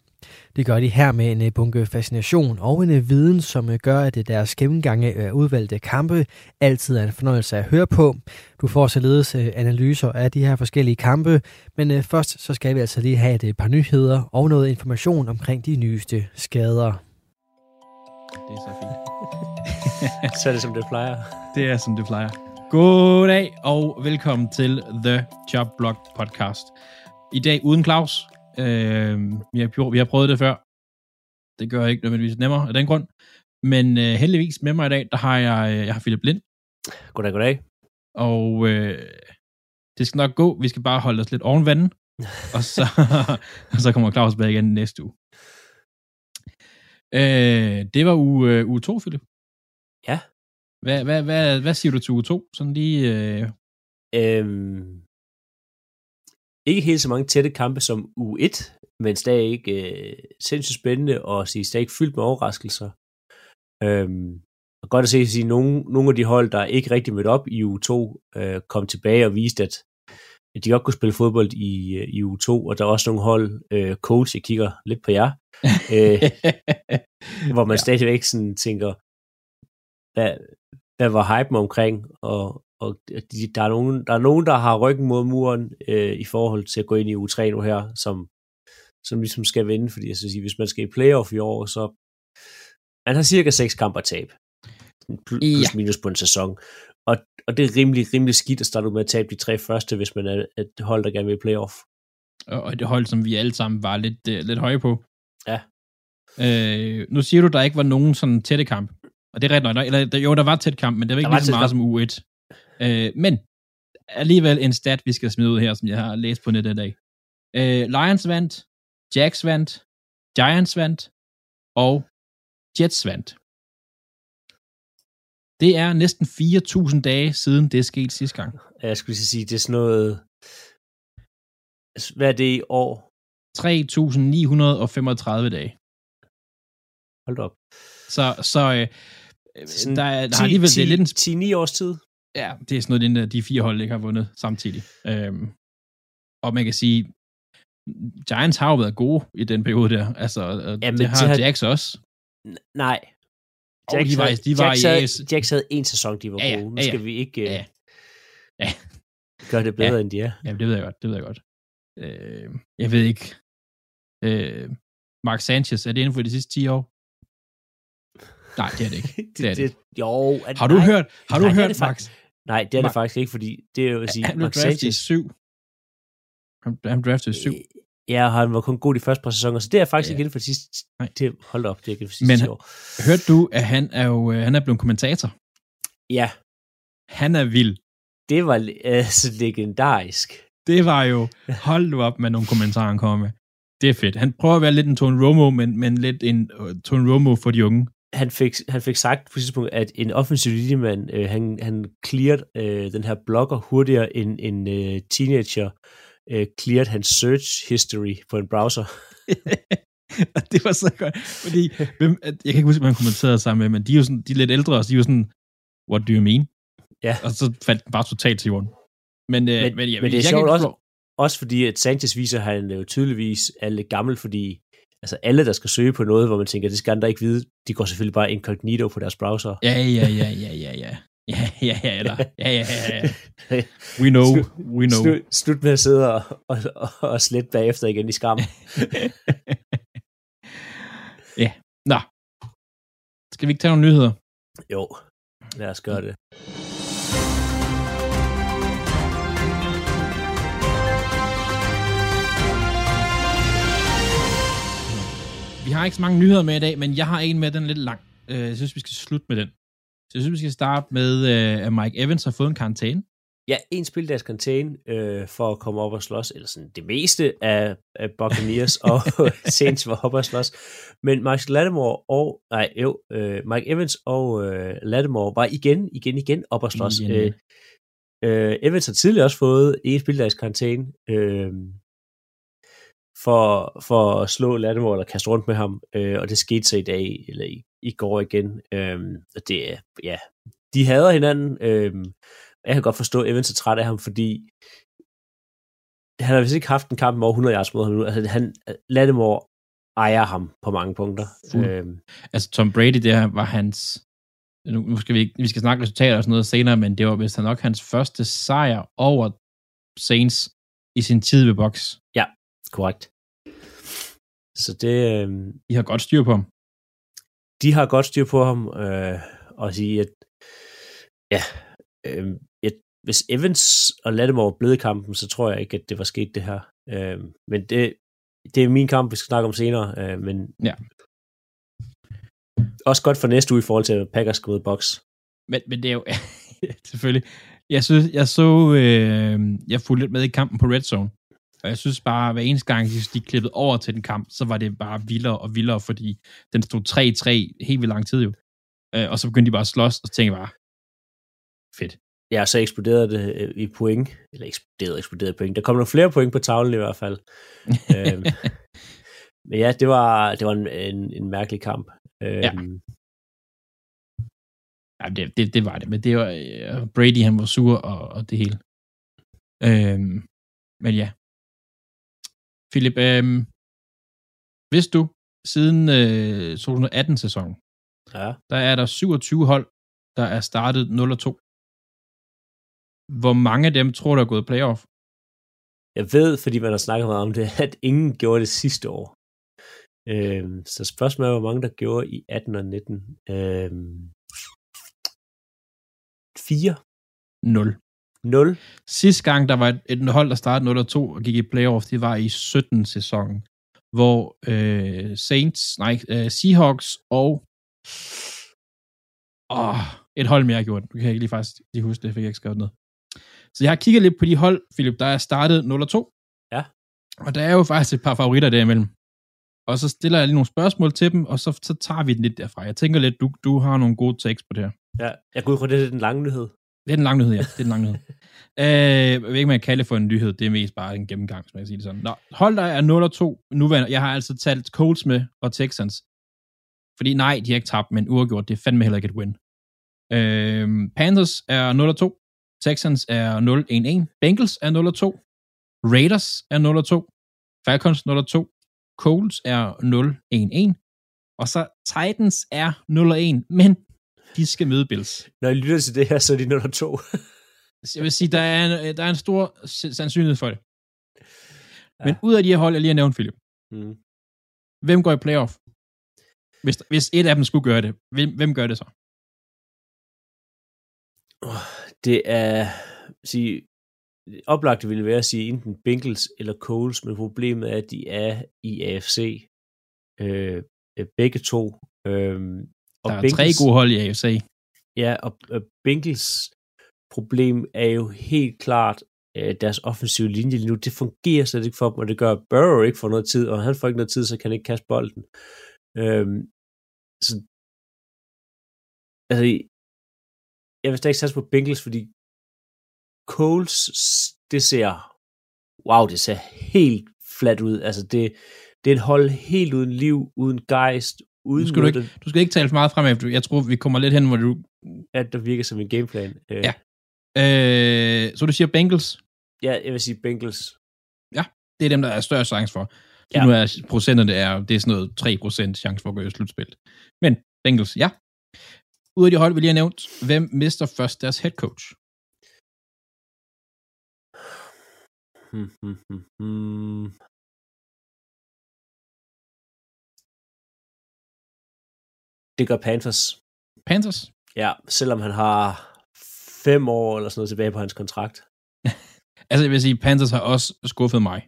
Det gør de her med en øh, bunke fascination og en øh, viden, som øh, gør, at deres gennemgange af udvalgte kampe altid er en fornøjelse at høre på. Du får således analyser af de her forskellige kampe, men først så skal vi altså lige have et par nyheder og noget information omkring de nyeste skader. Det er så fint. så er det, som det plejer. Det er, som det plejer. Goddag, og velkommen til The Job Blog Podcast. I dag uden Claus. Øh, vi, har, vi har prøvet det før. Det gør ikke nødvendigvis nemmere af den grund. Men øh, heldigvis med mig i dag, der har jeg, jeg har Philip Lind. Goddag, goddag. Og øh, det skal nok gå. Vi skal bare holde os lidt oven vandet. og, så, og så kommer Claus tilbage igen næste uge. Øh, det var uge, øh, uge 2, Philip. Ja. Hvad, hvad, hvad, hvad siger du til uge 2? Sådan lige... Øh... Øhm, ikke helt så mange tætte kampe som uge 1, men stadig ikke øh, sindssygt spændende, og sige, stadig ikke fyldt med overraskelser. Øhm, og godt at se, at sige, nogle, nogle af de hold, der ikke rigtig mødte op i uge 2, øh, kom tilbage og viste, at, at de godt kunne spille fodbold i, øh, i uge 2, og der er også nogle hold, øh, coach, jeg kigger lidt på jer, øh, hvor man ja. stadigvæk sådan tænker, hvad, hvad var hypen omkring, og, og de, der, er nogen, der er nogen, der har ryggen mod muren øh, i forhold til at gå ind i U3 nu her, som, som ligesom skal vinde, fordi jeg skal sige, hvis man skal i playoff i år, så man har cirka 6 kampe at tabe. Plus ja. minus på en sæson. Og, og det er rimelig, rimelig skidt at starte med at tabe de tre første, hvis man er et hold, der gerne vil i playoff. Og et hold, som vi alle sammen var lidt, uh, lidt høje på. Ja. Øh, nu siger du, der ikke var nogen sådan tætte kamp. Og det er ret nok. Eller, jo, der var tæt kamp, men det var ikke lige så meget kamp. som U1. Øh, men alligevel en stat, vi skal smide ud her, som jeg har læst på nettet i dag. Øh, Lions vandt, Jacks vandt, Giants vandt, og Jets vandt. Det er næsten 4.000 dage siden det er sket sidste gang. Jeg skulle sige, det er sådan noget... Hvad er det i år? 3.935 dage. Hold op. Så, så øh, Sådan der, er- der 10, har alligevel, det er lidt en 10-9 års tid. Ja, det er sådan noget, den der, de fire hold ikke har vundet samtidig. Øhm, og man kan sige, Giants har jo været gode i den periode der. Altså, ja, Ja, det har de har- Jacks også. Nej. Og de var, de var Jacks, i havde, AS. Jacks havde en sæson, de var Ja, ja, gode. Nu ja, ja. skal vi ikke Ja, uh, ja. gøre det bedre, end de er. Ja, det ved jeg godt, det ved jeg godt. Øh, jeg ved ikke. Øh, Mark Sanchez, er det inden for de sidste 10 år? Nej, det er det ikke. Det er det. ikke. Jo, at, Har du nej, hørt, har du nej, det er hørt det Max? Nej, det er det faktisk ikke, fordi det er jo at sige, Han blev draftet i 7. Han, han draftet i 7. ja, og han var kun god de første par sæsoner, så det er faktisk Ja. ikke inden for de sidste, Nej. det, hold op, det er ikke for de sidste Men- 10 år. Hørte du, at han er jo øh, han er blevet kommentator? Ja, Han er vild. det var altså legendarisk. Det var jo, hold nu op med nogle kommentarer, han kommer med. Det er fedt. Han prøver at være lidt en Tone Romo, men, men lidt en uh, Tone Romo for de unge. Han fik, han fik sagt på et tidspunkt, at en offensiv linjemand, øh, han, han cleared øh, den her blogger hurtigere end en øh, teenager øh, cleared hans search history på en browser. Og det var så godt, fordi, hvem, jeg kan ikke huske, han kommenterede sammen med, men de er jo sådan, de er lidt ældre, og de er jo sådan, what do you mean? Ja. Og så faldt den bare totalt til jorden. Men, øh, Men- men, ja, men det er jeg sjovt også- Også fordi, at Sanchez viser, at han jo tydeligvis er lidt gammel, fordi altså alle, der skal søge på noget, hvor man tænker, det skal andre ikke vide, de går selvfølgelig bare incognito på deres browser. Ja, ja, ja, ja, ja, ja. Ja, ja, ja, eller, ja, ja, ja, ja. We know, we know. Slut, slut med at sidde og, og, og, og slette bagefter igen i skam. ja, nå. Skal vi ikke tage nogle nyheder? jo, lad os gøre det. Vi har ikke så mange nyheder med i dag, men jeg har en med, den er lidt lang. Øh, Jeg synes, vi skal slutte med den. Så jeg synes, vi skal starte med, øh, at Mike Evans har fået en karantæne. Ja, en spildags contain øh, for at komme op og slås, eller sådan det meste af, af Buccaneers og Saints var op og slås. Men Max Lattimore og, nej jo, øh, Mike Evans og øh, Lattimore var igen, igen, igen op og slås. Igen, Øh, øh, Evans har tidligere også fået en spildags contain øh, for, for at slå Lattimore eller kaste rundt med ham, øh, og det skete så i dag, eller i, i går igen. Øh, og det er, ja, de hader hinanden, øh, jeg kan godt forstå, at Evans er træt af ham, fordi han har vist ikke haft en kamp med over 100 yards mod ham nu. Altså, han, Lattimore ejer ham på mange punkter. Fuld. Øhm, Altså, Tom Brady, det her var hans... Nu, nu skal vi, ikke- vi skal snakke resultater og sådan noget senere, men det var vist nok hans første sejr over Saints i sin tid ved box. Korrekt. Så det, øhm, De har godt styr på ham. de har godt styr på ham, øh, og sige, at ja, øh, et, hvis Evans og Lattimore blevet i kampen, så tror jeg ikke, at det var sket det her. Øh, men det, det er min kamp, vi skal snakke om senere, øh, men Ja. også godt for næste uge i forhold til, Packers i box. Men, men det er jo... selvfølgelig. Jeg synes, jeg så... Øh, jeg fulgte lidt med i kampen på Red Zone. Og jeg synes bare, hver eneste gang, de, de klippede over til den kamp, så var det bare vildere og vildere, fordi den stod 3-3 helt vildt lang tid jo. Øh, og så begyndte de bare at slås, og så tænkte jeg bare, fedt. Ja, så eksploderede det øh, i point. Eller eksploderede, eksploderede point. Der kom nogle flere point på tavlen i hvert fald. øhm, men ja, det var, det var en, en, en mærkelig kamp. Øhm, Ja. Ja, det, det, det var det, men det var øh, Brady, han var sur og, og det hele. Øhm, men ja. Philip, øhm, hvis du siden øh, 2018-sæsonen, ja. der er der 27 hold, der er startet 0 og 2. Hvor mange af dem tror du er gået playoff? Jeg ved, fordi man har snakket meget om det, at ingen gjorde det sidste år. Øhm, så spørgsmålet er, hvor mange der gjorde i 18 og 19. Øhm, 4. 0. 0. Sidste gang, der var et, et hold, der startede 0 og 2 og gik i playoff, det var i 17-sæsonen, hvor øh, Saints, nej, øh, Seahawks og åh, et hold mere gjorde det. Du kan ikke lige faktisk lige huske det, fik jeg ikke skrevet ned. Så jeg har kigget lidt på de hold, Philip, der er startet 0 og 2. Ja. Og der er jo faktisk et par favoritter derimellem. Og så stiller jeg lige nogle spørgsmål til dem, og så, så tager vi den lidt derfra. Jeg tænker lidt, du, du har nogle gode takes på det her. Ja, jeg går ud fra, det er den lange nyhed. Det er den lange nyhed, ja. Det er den lange nyhed. øh, jeg ved ikke, jeg kalder det for en nyhed. Det er mest bare en gennemgang, som jeg kan sige det sådan. Nå, hold der er 0-2 nuværende. Jeg har altså talt Colts med og Texans. Fordi nej, de har ikke tabt, men uafgjort. Det er fandme heller ikke et win. Øh, Panthers er 0-2. Texans er 0-1-1. Bengals er 0-2. Raiders er 0-2. Falcons 0-2. Colts er 0-1-1. Og så Titans er 0-1. Men de skal møde Bills. Når I lytter til det her, så er de nummer to. Jeg vil sige, der er en, der er en stor sandsynlighed for det. Men ud af de her hold, jeg lige har nævnt, Philip, mm. hvem går i playoff? Hvis, hvis et af dem skulle gøre det, hvem, hvem gør det så? Det er, sige, oplagt ville være at sige enten Bengals eller Coles, men problemet er, at de er i AFC. Øh, begge to. Øh, og der er Bengals, tre gode hold i AFC. Ja, og, og Bengals problem er jo helt klart øh, deres offensive linje lige nu. Det fungerer slet ikke for dem, og det gør Burrow ikke for noget tid, og han får ikke noget tid, så kan han ikke kaste bolden. Øhm, så, altså, jeg vil stadig satse på Bengals, fordi Coles, det ser, wow, det ser helt fladt ud. Altså, det, det er et hold helt uden liv, uden gejst, uden du skal, du, ikke, du skal ikke tale for meget frem efter. Jeg tror, vi kommer lidt hen, hvor du... At der virker som en gameplan. Øh. Ja. Øh, så du siger Bengals? Ja, jeg vil sige Bengals. Ja, det er dem, der er større chance for. Ja. Nu er procenterne, det er, det er sådan noget 3% chance for at gå i slutspil. Men Bengals, ja. Ud af de hold, vi lige har nævnt, hvem mister først deres head coach? Hmm, hmm, hmm, hmm. Det gør Panthers. Panthers? Ja, selvom han har fem år eller sådan noget tilbage på hans kontrakt. altså, jeg vil sige, Panthers har også skuffet mig.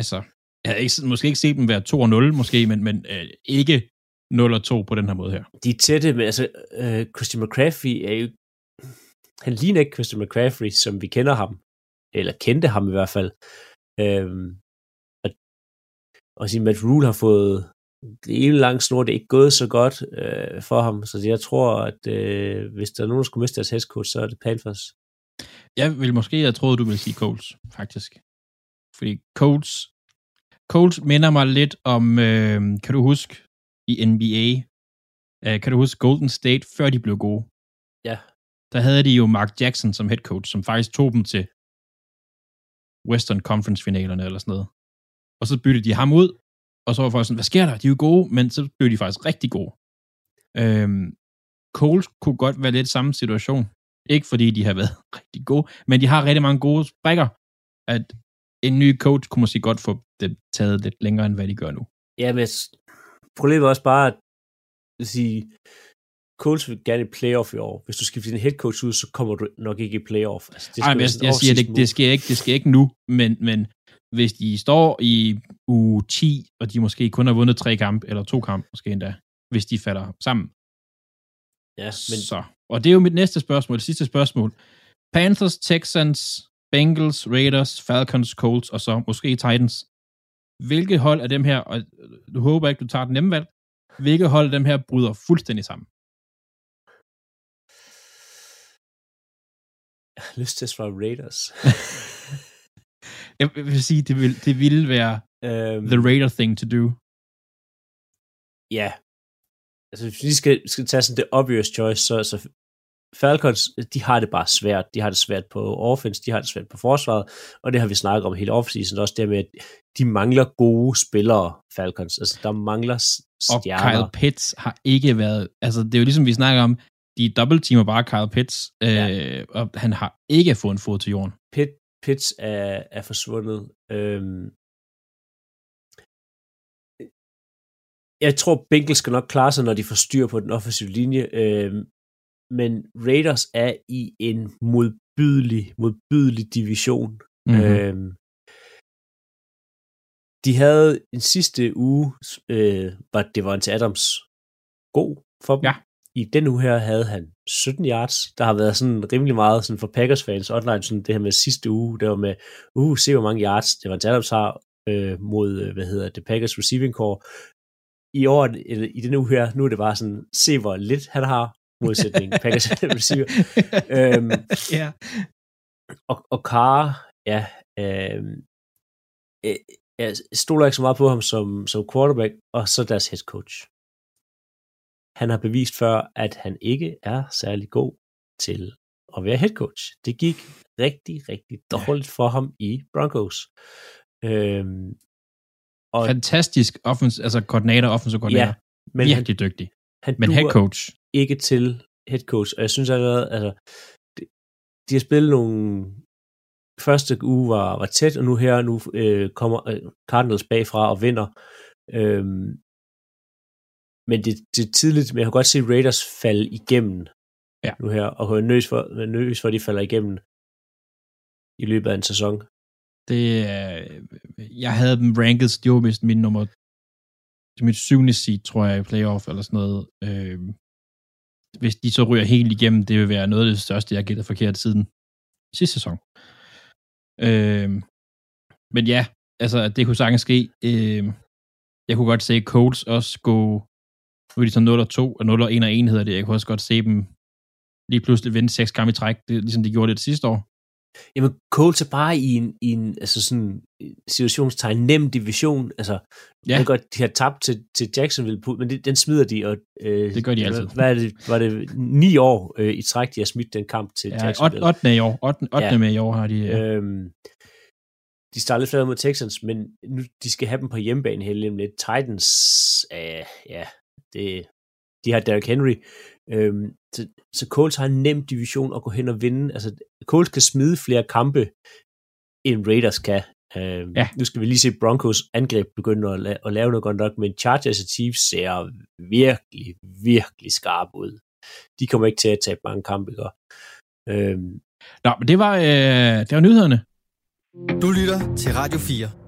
Altså, jeg har ikke, måske ikke set dem være 2-0, måske, men, men øh, ikke 0-2 på den her måde her. De er tætte, men altså, øh, Christian McCaffrey er jo... Han ligner ikke Christian McCaffrey, som vi kender ham. Eller kendte ham i hvert fald. Øhm, og, og sige, Matt Rule har fået det en lang snor, det er ikke gået så godt øh, for ham, så jeg tror, at øh, hvis der er nogen, der skulle miste deres headcoach, så er det Panthers. Jeg vil måske have troet, du ville sige Colts, faktisk. Fordi Colts, Colts minder mig lidt om, øh, kan du huske, i NBA, øh, kan du huske Golden State, før de blev gode? Ja. Der havde de jo Mark Jackson som head coach, som faktisk tog dem til Western Conference-finalerne eller sådan noget. Og så byttede de ham ud, og så var folk sådan, hvad sker der? De er jo gode, men så blev de faktisk rigtig gode. Øhm, Coles kunne godt være lidt samme situation. Ikke fordi de har været rigtig gode, men de har rigtig mange gode sprækker, at en ny coach kunne måske godt få det taget lidt længere, end hvad de gør nu. Ja, men problemet er også bare, at, sige, Coles vil gerne i playoff i år. Hvis du skifter din head coach ud, så kommer du nok ikke i playoff. Altså, det Ej, jeg, jeg siger, det, det, sker ikke, det sker ikke nu, men, men hvis de står i uge 10, og de måske kun har vundet tre kampe, eller to kampe måske endda, hvis de falder sammen. Ja, men... Så. Og det er jo mit næste spørgsmål, det sidste spørgsmål. Panthers, Texans, Bengals, Raiders, Falcons, Colts, og så måske Titans. Hvilke hold af dem her, og du håber ikke, du tager den nemme valg, hvilke hold af dem her bryder fuldstændig sammen? Jeg har lyst til at svare Raiders. Jeg vil sige, det vil, det ville være um, the Raider thing to do. Ja. Altså, hvis vi skal, skal tage sådan det obvious choice, så, så Falcons, de har det bare svært. De har det svært på offense, de har det svært på forsvaret, og det har vi snakket om hele offseason, også det med, at de mangler gode spillere, Falcons. Altså, der mangler stjerner. Og Kyle Pitts har ikke været, altså det er jo ligesom vi snakker om, de dobbeltteamer bare Kyle Pitts, øh, ja. og han har ikke fået en fod til jorden. Pitt, Pitts er, er forsvundet. Øhm, jeg tror, Bengals skal nok klare sig, når de får styr på den offensive linje. Øhm, men Raiders er i en modbydelig, modbydelig division. Mm-hmm. Øhm, de havde en sidste uge, øh, var det var en til Adams god for dem. Ja. I den uge her havde han 17 yards. Der har været sådan rimelig meget sådan for Packers fans online, sådan det her med sidste uge, der var med, uh, se hvor mange yards det var Adams har øh, mod, øh, hvad hedder det, Packers receiving core. I år, eller i den uge her, nu er det bare sådan, se hvor lidt han har modsætning. Packers receiver. øhm, ja. og, og Carr, ja, øhm, øh, jeg stoler ikke så meget på ham som, som quarterback, og så deres head coach. Han har bevist før, at han ikke er særlig god til at være head coach. Det gik rigtig, rigtig dårligt for ham i Broncos. Øhm, og Fantastisk offens, altså koordinator, offensiv koordinator. Ja, men Virkelig han, dygtig. Han men head coach. Ikke til head coach, og jeg synes allerede, altså, de, de har spillet nogle første uge var, var tæt, og nu her nu øh, kommer øh, Cardinals bagfra og vinder. Øhm, men det, det er tidligt, men jeg har godt set Raiders falde igennem ja. nu her, og jeg nøs for, nøs for, at de falder igennem i løbet af en sæson. Det, jeg havde dem ranket, det var vist min nummer, det mit syvende seed, tror jeg, i playoff eller sådan noget. Øh, hvis de så ryger helt igennem, det vil være noget af det største, jeg har gættet forkert siden sidste sæson. Øh, men ja, altså, det kunne sagtens ske. Øh, jeg kunne godt se Colts også gå, nu er de så 0 og 2, og 0 og 1 og 1 hedder det. Jeg kunne også godt se dem lige pludselig vinde seks kampe i træk, det, ligesom de gjorde det, sidste år. Jamen, Colts er bare i en, i en altså sådan, situationstegn nem division. Altså, ja. jeg godt, de har tabt til, til Jacksonville, men det, den smider de. Og, øh, det gør de altid. Hvad er det, var det ni år øh, i træk, de har smidt den kamp til ja, Jacksonville? 8. i år. 8. 8. Ja. med i år har de. Ja. Øhm, de starter lidt flere mod Texans, men nu de skal have dem på hjemmebane hele lidt. Titans, øh, ja, det, de har Derrick Henry, Øhm, så, så Colts har en nem division at gå hen og vinde. Altså, Colts kan smide flere kampe, end Raiders kan. Øhm, ja. Nu skal vi lige se Broncos angreb begynde at, la- at lave noget godt nok, men Chargers og Chiefs ser virkelig, virkelig skarpe ud. De kommer ikke til at tabe mange kampe. Ikke? Øhm, Nå, men det var, øh, det var nyhederne. Du lytter til Radio 4.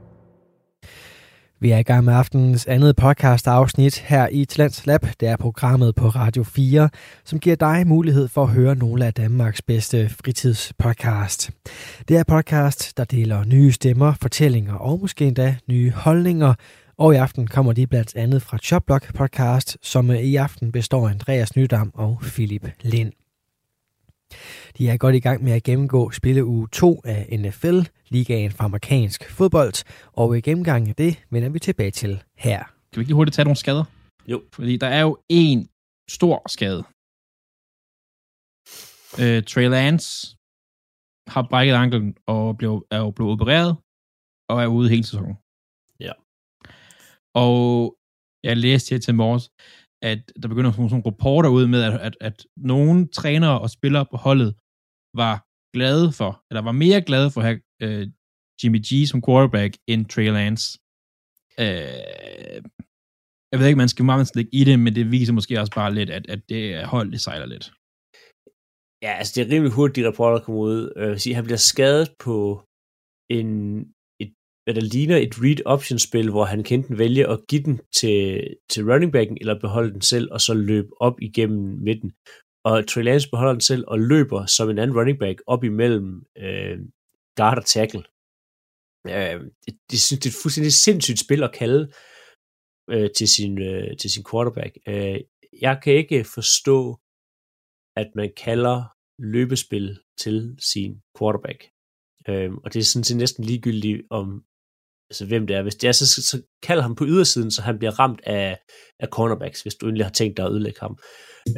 Vi er i gang med aftenens andet podcast afsnit her i Talents Lab. Det er programmet på Radio 4, som giver dig mulighed for at høre nogle af Danmarks bedste fritidspodcast. Det er podcast, der deler nye stemmer, fortællinger og måske endda nye holdninger. Og i aften kommer de blandt andet fra Chopblock podcast, som i aften består af Andreas Nydam og Philip Lind. De er godt i gang med at gennemgå spilleuge 2 af NFL, ligaen for amerikansk fodbold, og i gennemgangen af det vender vi tilbage til her. Kan vi ikke lige hurtigt tage nogle skader? Jo. Fordi der er jo en stor skade. Øh, Trey Lance har brækket anklen og blev, er jo blevet opereret og er ude hele sæsonen. Ja. Og jeg læste her til morges, at der begynder at komme sådan nogle rapporter ud med, at, at, at nogle trænere og spillere på holdet var glade for, eller var mere glade for at have øh, Jimmy G som quarterback end Trey Lance. Øh, jeg ved ikke, man skal meget slet i det, men det viser måske også bare lidt, at, at det hold, det sejler lidt. Ja, altså det er rimelig hurtigt, de rapporter kommer ud. Øh, sige, han bliver skadet på en, hvad der ligner et read-option-spil, hvor han kan enten vælge at give den til, til running backen, eller beholde den selv, og så løbe op igennem midten og Trey Lance beholder den selv og løber som en anden running back op imellem øh, guard og tackle. Øh, det, det, det er et fuldstændig sindssygt spil at kalde øh, til, sin, øh, til sin quarterback. Øh, jeg kan ikke forstå, at man kalder løbespil til sin quarterback. Øh, og det er sådan set næsten ligegyldigt om altså hvem det er. Hvis det er, så, så kald ham på ydersiden, så han bliver ramt af, af cornerbacks, hvis du endelig har tænkt dig at ødelægge ham.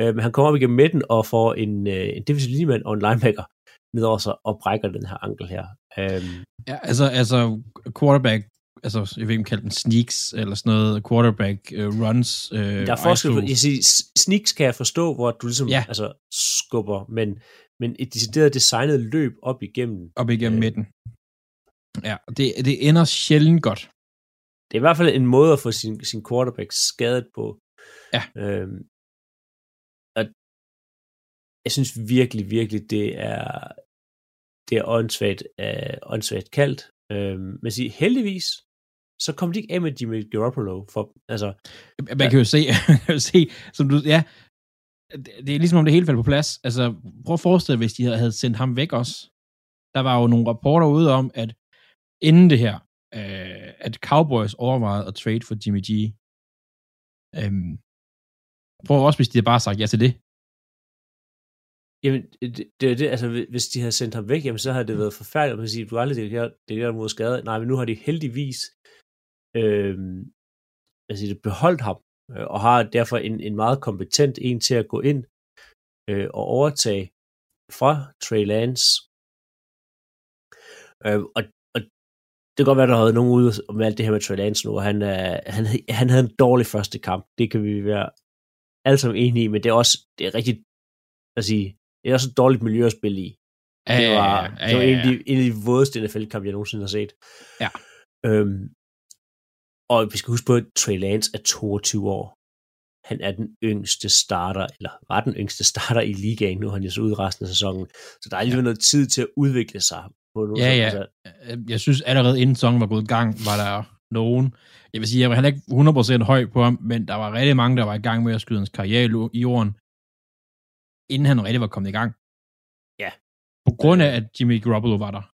Øh, men han kommer op igennem midten og får en, øh, en defensive linjemand og en linebacker nedover sig og brækker den her ankel her. Øh, ja, altså, altså quarterback altså, jeg ved ikke, kalde den sneaks, eller sådan noget, quarterback uh, runs. Uh, der er forskel på, jeg siger, sneaks kan jeg forstå, hvor du ligesom ja. altså, skubber, men, men et decideret designet løb op igennem. Op igennem øh, midten. Ja, det, det ender sjældent godt. Det er i hvert fald en måde at få sin, sin quarterback skadet på. Ja. Øhm, og jeg synes virkelig, virkelig, det er det er åndssvagt, uh, åndssvagt kaldt. Øhm, men sige, heldigvis, så kom de ikke af med Jimmy Garoppolo. For, altså, man kan jo se, kan jo se som du, ja, det er ligesom om det hele faldt på plads. Altså, prøv at forestille hvis de havde sendt ham væk også. Der var jo nogle rapporter ude om, at inden det her, øh, at Cowboys overvejede at trade for Jimmy G. Øhm, prøv også, hvis de havde bare sagt ja til det. Jamen, det, det er det, altså hvis de havde sendt ham væk, jamen så havde det været forfærdeligt at sige, du aldrig det, det der mod skade. Nej, men nu har de heldigvis øh, altså, det beholdt ham, øh, og har derfor en, en meget kompetent en til at gå ind øh, og overtage fra Trey Lance. Øh, og det kan godt være, der har været nogen ude om alt det her med Trey Lance nu, og han, øh, han, han havde en dårlig første kamp. Det kan vi være alle sammen enige i, men det er også det er rigtig, at sige, det er også et dårligt miljø at spille i. Det var, ja, ja, det var en, af de, en af de vådeste NFL-kampe, jeg nogensinde har set. Ja. Øhm, og vi skal huske på, at Trey Lance er 22 år. Han er den yngste starter, eller var den yngste starter i ligaen. Nu har han jo så ud resten af sæsonen. Så der er lige ja. noget tid til at udvikle sig. På noget, ja, ja. Altså. Jeg synes allerede inden sæsonen var gået i gang, var der nogen. Jeg vil sige, jeg var heller ikke 100% høj på ham, men der var rigtig mange, der var i gang med at skyde hans karriere i jorden, inden han rigtig var kommet i gang. Ja. På grund af, at Jimmy Garoppolo var der.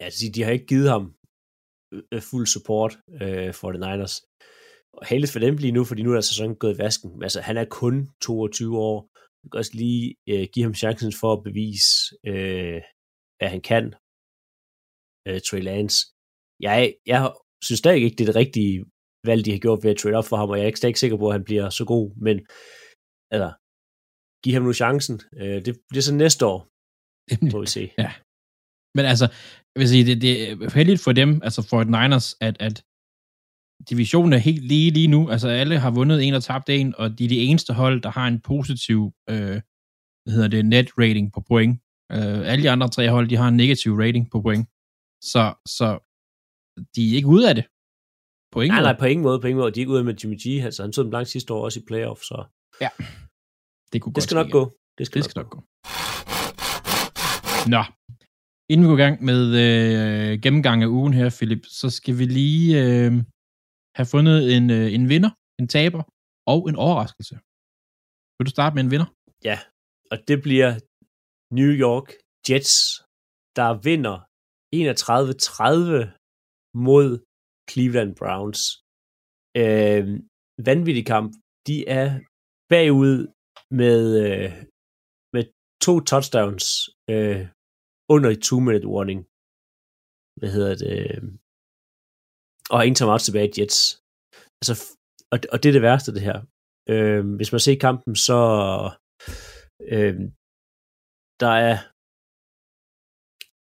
Ja, de har ikke givet ham øh, fuld support øh, for the Niners. Og heldigt for dem lige nu, fordi nu er sæsonen gået i vasken. Altså, han er kun 22 år. Man kan også lige øh, give ham chancen for at bevise, øh, at han kan. Øh, Trey Lance. Jeg, jeg synes stadig ikke, det er det rigtige valg, de har gjort ved at trade op for ham, og jeg er ikke, ikke sikker på, at han bliver så god, men altså, giv ham nu chancen. Øh, det bliver så næste år, må vi se. Ja. Men altså, jeg vil sige, det, det er heldigt for dem, altså for et Niners, at, at divisionen er helt lige lige nu. Altså alle har vundet en og tabt en, og de er de eneste hold, der har en positiv, øh, hvad hedder det, net rating på point. Øh, alle de andre tre hold, de har en negativ rating på point. Så, så de er ikke ude af det. På ingen nej, måde. nej, på ingen måde, på ingen måde. De er ikke ude med Jimmy G. Altså, han tog dem langt sidste år også i playoff, så... Ja. Det, kunne det skal nok gå. Det skal, det skal nok gå. Nå, inden vi går i gang med øh, gennemgang af ugen her, Philip, så skal vi lige øh, have fundet en, øh, en vinder, en taber og en overraskelse. Vil du starte med en vinder? Ja, og det bliver New York Jets, der vinder 31-30 mod Cleveland Browns. Øh, vanvittig kamp. De er bagud med, øh, med to touchdowns øh, under i two-minute warning. Hvad hedder det? Øhm, og ingen timeout tilbage i Jets. Altså, og, og det er det værste, det her. Øh, hvis man ser kampen, så øh, der er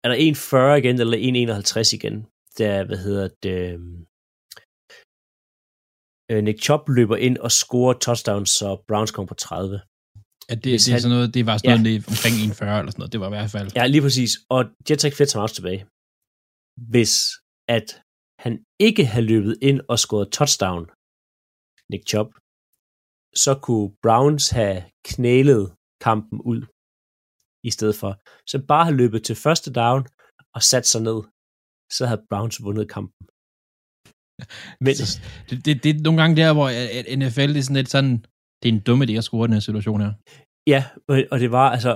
er der 1,40 igen, eller 1,51 igen der, hvad hedder det, øhm, øh, Nick Chop løber ind og scorer touchdowns, så Browns kommer på 30. Ja, det, det, er sådan noget, det var sådan ja. noget omkring 1,40 eller sådan noget, det var i hvert fald. Ja, lige præcis, og Jets har ikke flere timeouts tilbage. Hvis at han ikke havde løbet ind og scoret touchdown, Nick Chop, så kunne Browns have knælet kampen ud i stedet for. Så bare have løbet til første down og sat sig ned så havde Browns vundet kampen. Men, det, det, det er nogle gange der, hvor NFL er sådan lidt sådan, det er en dumme idé at score den her situation her. Ja, og det var altså,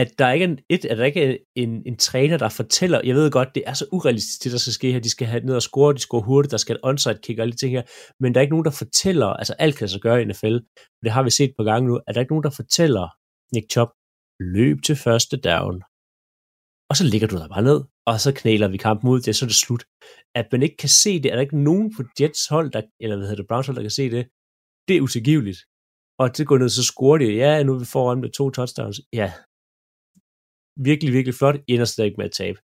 at der ikke er en, et, at der ikke er en, en træner, der fortæller, jeg ved godt, det er så urealistisk, det der skal ske her, de skal have ned og score, de scorer hurtigt, der skal et onside kick og alle de ting her, men der er ikke nogen, der fortæller, altså alt kan så gøre i NFL, det har vi set på gang nu, at der er ikke nogen, der fortæller Nick Chop, løb til første down, og så ligger du der bare ned, og så knæler vi kampen ud, det er så det slut. At man ikke kan se det, er der ikke nogen på Jets hold, der, eller hvad hedder det, Browns hold, der kan se det, det er utilgiveligt. Og det går ned, så scorer de, ja, nu er vi foran med to touchdowns. Ja, virkelig, virkelig flot, ender stadig med at tabe.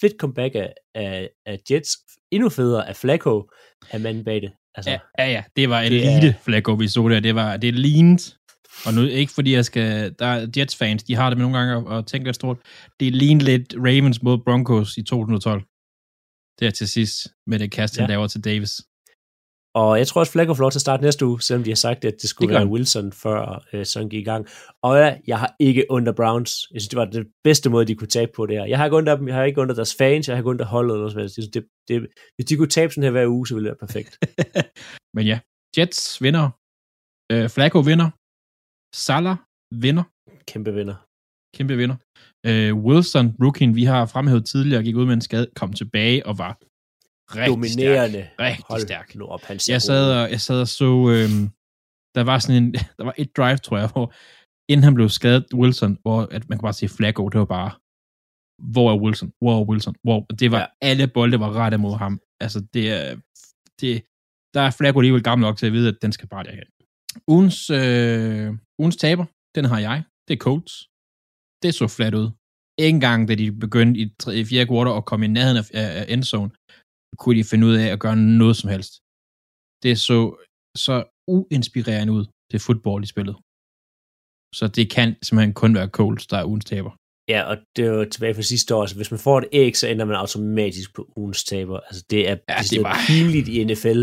Fedt comeback af, af, af Jets, endnu federe af Flacco, af manden bag det. Altså, ja, ja, ja, det var elite er... Flacco, vi så der. Det var, det lignede og nu ikke fordi jeg skal, der er Jets-fans, de har det med nogle gange at, at tænke lidt stort. Det ligner lidt Ravens mod Broncos i 2012. Der til sidst, med det kast, han ja. laver til Davis. Og jeg tror også, Flacco får lov til at starte næste uge, selvom de har sagt, at det skulle det være Wilson, før øh, sådan gik i gang. Og ja, jeg har ikke under Browns. Jeg synes, det var det bedste måde, de kunne tabe på det her. Jeg har ikke under dem, jeg har ikke under deres fans, jeg har ikke under holdet eller sådan noget. Det, det, hvis de kunne tabe sådan her hver uge, så ville det være perfekt. Men ja, Jets vinder. Øh, Flacco vinder. Salah vinder. Kæmpe vinder. Kæmpe vinder. Uh, Wilson, rookien, vi har fremhævet tidligere, gik ud med en skade, kom tilbage og var rigtig Dominerende. stærk. Rigtig Hold stærk. Nu op, han jeg, sad og, jeg sad og så, øhm, der var sådan en, der var et drive, tror jeg, hvor inden han blev skadet, Wilson, hvor at man kan bare se Flacco, det var bare, hvor er Wilson? Hvor er Wilson? Hvor? Det var, ja. alle bolde var rettet mod ham. Altså, det er, det, der er Flacco alligevel gammel nok til at vide, at den skal bare derhen. Ugens, øh, ugens taber, den har jeg. Det er Colts. Det så flat ud. Ikke engang, da de begyndte i, tre, i fjerde kvartal at komme i nærheden af, af, endzone, kunne de finde ud af at gøre noget som helst. Det så så uinspirerende ud, det fodbold, de spillede. Så det kan simpelthen kun være Colts, der er ugens taber. Ja, og det var tilbage fra sidste år. Altså, hvis man får et æg, så ender man automatisk på ugens taber. Altså, det er, Ja, det det er var- pinligt i NFL.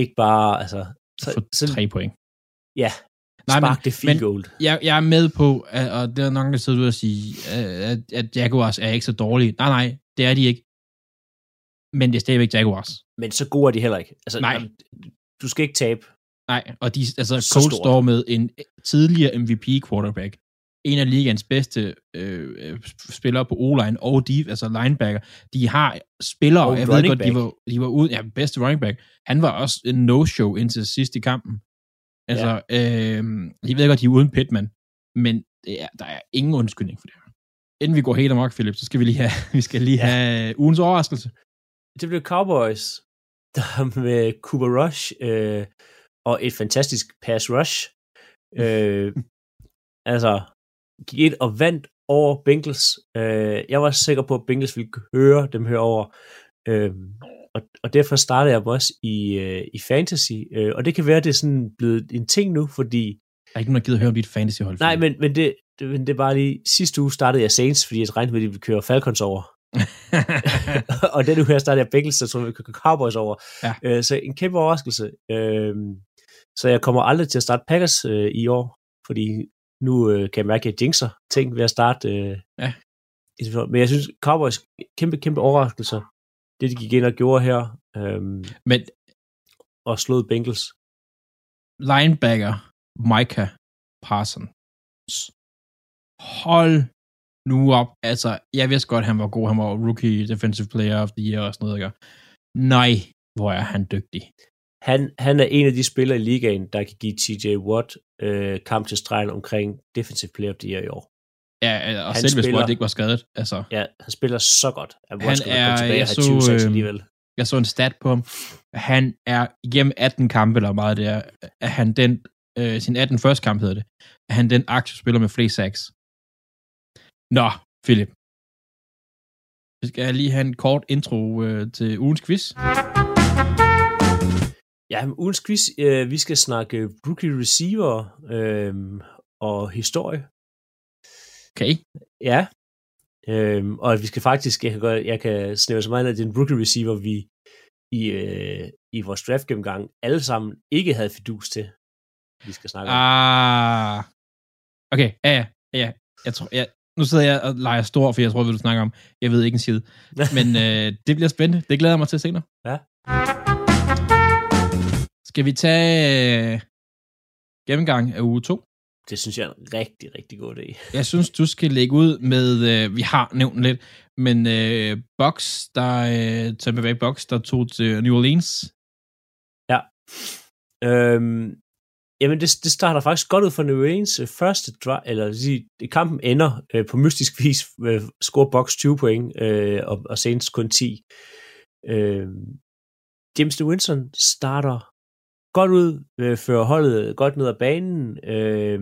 Ikke bare, altså... Så, For så, tre point. ja, Nej, spark men- det men- goal. jeg, jeg er med på, at, og det er nok, der sidder ud og sige, at, at Jaguars er ikke så dårlige. Nej, nej, det er de ikke. Men det er stadigvæk Jaguars. Men så gode er de heller ikke. Altså, Nej. Du skal ikke tabe. Nej, og de, altså, Så Colts står med en tidligere MVP quarterback. En af ligaens bedste øh, øh, spillere på O-line og de, altså linebacker. De har spillere, Og jeg ved godt, de var, de var ude, ja, bedste running back. Han var også en no-show indtil sidst i kampen. Altså, ja. øh, jeg ved godt, de er uden Pittman, men det er, der er ingen undskyldning for det her. Inden vi går helt amok, Philip, så skal vi lige have, vi skal lige Ja. have ugens overraskelse. Det blev Cowboys, der med Cooper Rush øh, og et fantastisk pass rush. Øh, altså, gik ind og vandt over Bengals. Øh, jeg var sikker på, at Bengals ville høre dem herover. Øh, og, og derfor startede jeg dem også i, øh, i fantasy. Øh, og det kan være, at det er sådan blevet en ting nu, fordi... Der er ikke nogen, der gider høre om dit fantasyhold. Nej, men, men, det, det, men det bare lige... Sidste uge startede jeg Saints, fordi jeg regnede med, at de ville køre Falcons over. og den uge her startede jeg Bengals, så tror jeg, vi Cowboys over. Ja. Øh, så en kæmpe overraskelse. Øh, så jeg kommer aldrig til at starte Packers øh, i år, fordi nu øh, kan jeg mærke, at jeg jinxer ting ved at starte. Øh, Ja. Men jeg synes, Cowboys, kæmpe, kæmpe overraskelser. Det, de gik ind og gjorde her, øh, men og slået Bengals. linebacker Micah Parsons. Hold nu op. Altså, jeg vidste godt, han var god. Han var rookie defensive player of the year og sådan noget. Ikke? Nej, hvor er han dygtig. Han, han er en af de spillere i ligaen, der kan give TJ Watt øh, kamp til stregen omkring defensive player of the year i år. Ja, og Han selv hvis spiller- Watt ikke var skadet. Altså, Ja, han spiller så godt. At Watt Han skal er- komme tilbage jeg og have så, 20 sacks alligevel. jeg så en stat på ham. Han er igennem 18 kampe, eller meget det er, er han den, øh, sin 18 første kamp hedder det, er han den aktiespiller med flest sacks. Nå, Philip. Vi skal lige have en kort intro øh, til ugens quiz. Ja, ugens quiz, øh, vi skal snakke rookie receiver øh, og historie. Okay. Ja. Øhm, og vi skal faktisk, jeg kan, godt, jeg kan snæve så meget, at det er en rookie receiver, vi i, øh, i vores draft gennemgang alle sammen ikke havde fidus til, vi skal snakke om. Ah. Okay, ja, ja, ja. Jeg tror, jeg, nu sidder jeg og leger stor, for jeg tror, hvad du snakker om. Jeg ved ikke en skid. Men øh, det bliver spændende. Det glæder jeg mig til senere. Ja. Skal vi tage øh, gennemgang af uge 2? Det synes jeg er en rigtig, rigtig god idé. Jeg synes, du skal lægge ud med, øh, vi har nævnt lidt, men øh, Box, der, øh, Tampa Bay Box, der tog til New Orleans. Øhm, jamen, det, det starter faktisk godt ud for New Orleans. Øh, Første drive, eller sige, kampen ender øh, på mystisk vis, øh, scorer Box 20 point, øh, og, og Saints kun 10. Øh, James Winston starter godt ud, øh, fører holdet godt ned ad banen øh,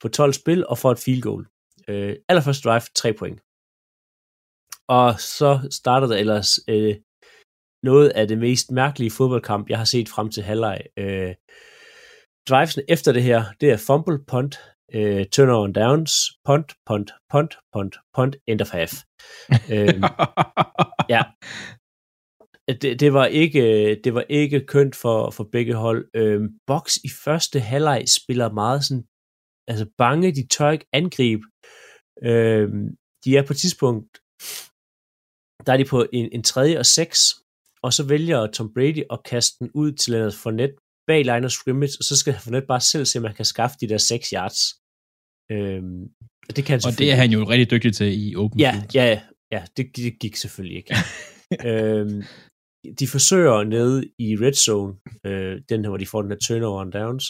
på 12 spil og får et field goal. Øh, allerførste drive, 3 point. Og så starter der ellers øh, noget af det mest mærkelige fodboldkamp, jeg har set frem til halvleg. Øh, drivesen efter det her, det er fumble, punt, øh, turnover and downs, punt, punt, punt, punt, punt, end of half. øh, ja. Det, det, var ikke, det var ikke kønt for, for begge hold. Øh, Box i første halvleg spiller meget sådan, altså bange, de tør ikke angribe. Øh, de er på et tidspunkt, der er de på en, en tredje og seks, og så vælger Tom Brady at kaste den ud til Leonard Fournette bag line of scrimmage, og så skal Fournette bare selv se, om han kan skaffe de der 6 yards. Øhm, og det kan han og det er han jo rigtig dygtig til i open Ja, field. ja, ja, det, det gik selvfølgelig ikke. øhm, de forsøger nede i red zone, øh, den her, hvor de får den her turnover and downs.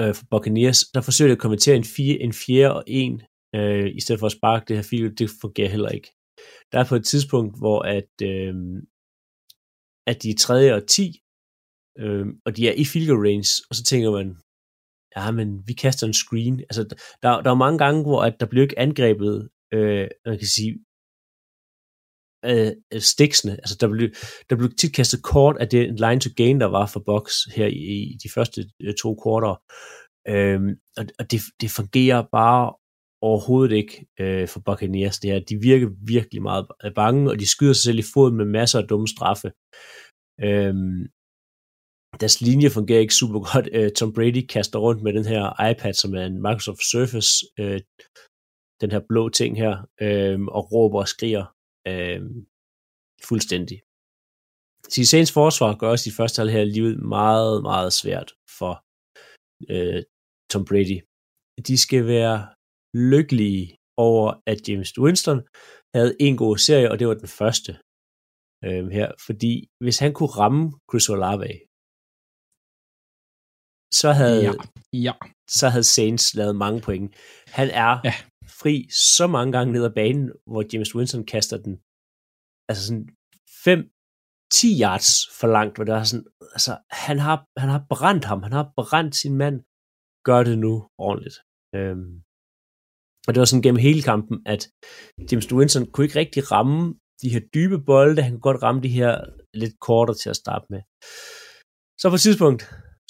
øh, for Buccaneers, der forsøger de at konvertere en, fire, en fjerde og en, øh, i stedet for at sparke det her field, det fungerer heller ikke. Der er på et tidspunkt, hvor at, øh, at de er tredje og 10, øh, og de er i field goal range, og så tænker man, ja, men vi kaster en screen. Altså, der, der er mange gange, hvor at der bliver ikke angrebet, øh, man kan sige, øh, stiksene. Altså, der blev, der blev tit kastet kort af det line to gain, der var for box her i, i de første øh, to korter. Øhm, og og det, det fungerer bare overhovedet ikke øh, for Buccaneers. Det her. De virker virkelig meget øh, bange, og de skyder sig selv i foden med masser af dumme straffe. Øhm, deres linje fungerer ikke super godt. Øh, Tom Brady kaster rundt med den her iPad, som er en Microsoft Surface, øh, den her blå ting her, øh, og råber og skriger øh, fuldstændig. Saints forsvar gør også i første halv her livet meget, meget svært for øh, Tom Brady. De skal være lykkelige over, at James Winston havde en god serie, og det var den første øh, her. Fordi hvis han kunne ramme Chris Olave, så havde, Ja. Ja. så havde Saints lavet mange point. Han er Ja fri så mange gange ned ad banen, hvor James Winston kaster den altså sådan 5 10 yards for langt, hvor der er sådan, altså, han har, han har brændt ham, han har brændt sin mand, gør det nu ordentligt. Øhm, og det var sådan gennem hele kampen, at James Winston kunne ikke rigtig ramme de her dybe bolde, han kunne godt ramme de her lidt kortere til at starte med. Så på et tidspunkt,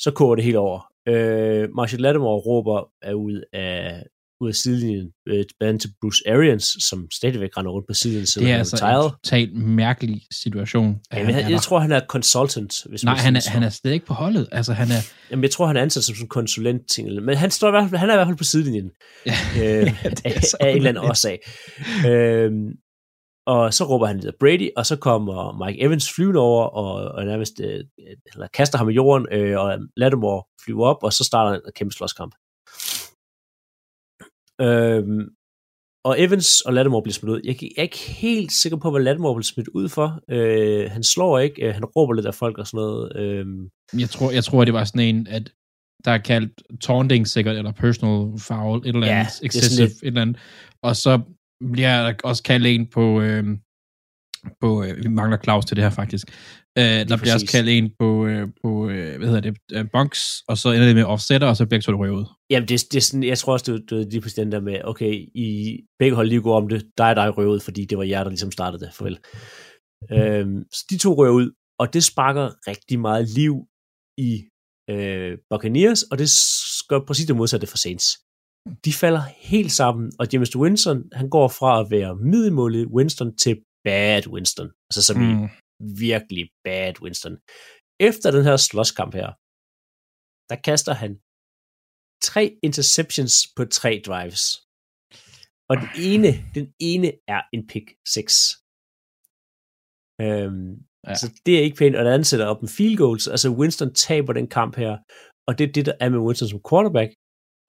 så koger det helt over. Øh, Marshall Lattimore råber er ud af, ud af sidelinjen, øh, tilbage til Bruce Arians, som stadigvæk render rundt på sidelinjen, Det selvom er han altså retired. en totalt mærkelig situation. at Jamen, han jeg, jeg der. tror, han er consultant. Hvis Nej, man han er, han er slet ikke på holdet. Altså, han er... Jamen, jeg tror, han er ansat som sådan konsulent ting. Men han, står i hvert fald, han er i hvert fald på sidelinjen. Ja, øh, det er af, af en eller anden årsag. Øhm, og så råber han lidt Brady, og så kommer Mike Evans flyvende over, og, og nærmest øh, eller kaster ham i jorden, øh, og Lattimore flyver op, og så starter en kæmpe slåskamp. Øhm, og Evans og Lattimore bliver smidt ud. Jeg er ikke helt sikker på, hvad Lattimore bliver smidt ud for. Øh, han slår ikke, øh, han råber lidt af folk og sådan noget. Øh, Jeg tror, jeg tror, det var sådan en, at der er kaldt taunting sikkert, eller personal foul, et eller Ja, andet, det er excessive, sådan et eller andet. Og så bliver der også kaldt en på, øh, på øh, vi mangler Claus til det her faktisk. Øh, der bliver også præcis. kaldt en på, øh, på øh, hvad hedder det, øh, bunks, og så ender det med offsetter, og så begge to ud. Jamen, det, det er sådan, jeg tror også, det, det er lige præcis den der med, okay, I begge hold lige går om det, dig og dig røver ud, fordi det var jer, der ligesom startede det, farvel. Øhm, så de to rører ud, og det sparker rigtig meget liv i øh, Buccaneers, og det gør præcis det modsatte for Saints. De falder helt sammen, og James Winston, han går fra at være middelmålig Winston til bad Winston. Altså som mm. i virkelig bad Winston. Efter den her slåskamp her, der kaster han tre interceptions på tre drives. Og den ene, den ene er en pick 6. Øhm, ja. Så det er ikke pænt, og den anden sætter op en field goals. Altså Winston taber den kamp her, og det er det, der er med Winston som quarterback.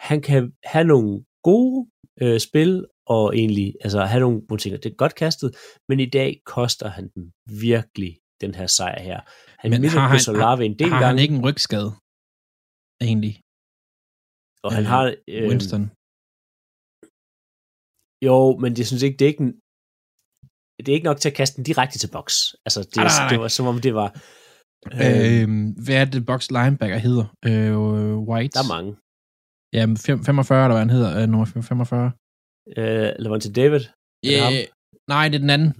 Han kan have nogle gode øh, spil, og egentlig altså, have nogle, nogle ting, det er godt kastet, men i dag koster han dem virkelig den her sejr her. Han Men har han- Olave en del Har gange, han ikke en rygskade? Egentlig, og han øh, har... Øh, Winston. Jo, men jeg synes ikke, det er ikke en, det er ikke nok til at kaste den direkte til boks. Altså, det, Nej, nej, nej. det var som om det var... Øh, Øh, hvad er det, box linebacker hedder? Øh, White? der er mange. Ja, 45, eller hvad han hedder, øh, nummer 45. Øh, Levante David, Er det. Nej, det er den anden.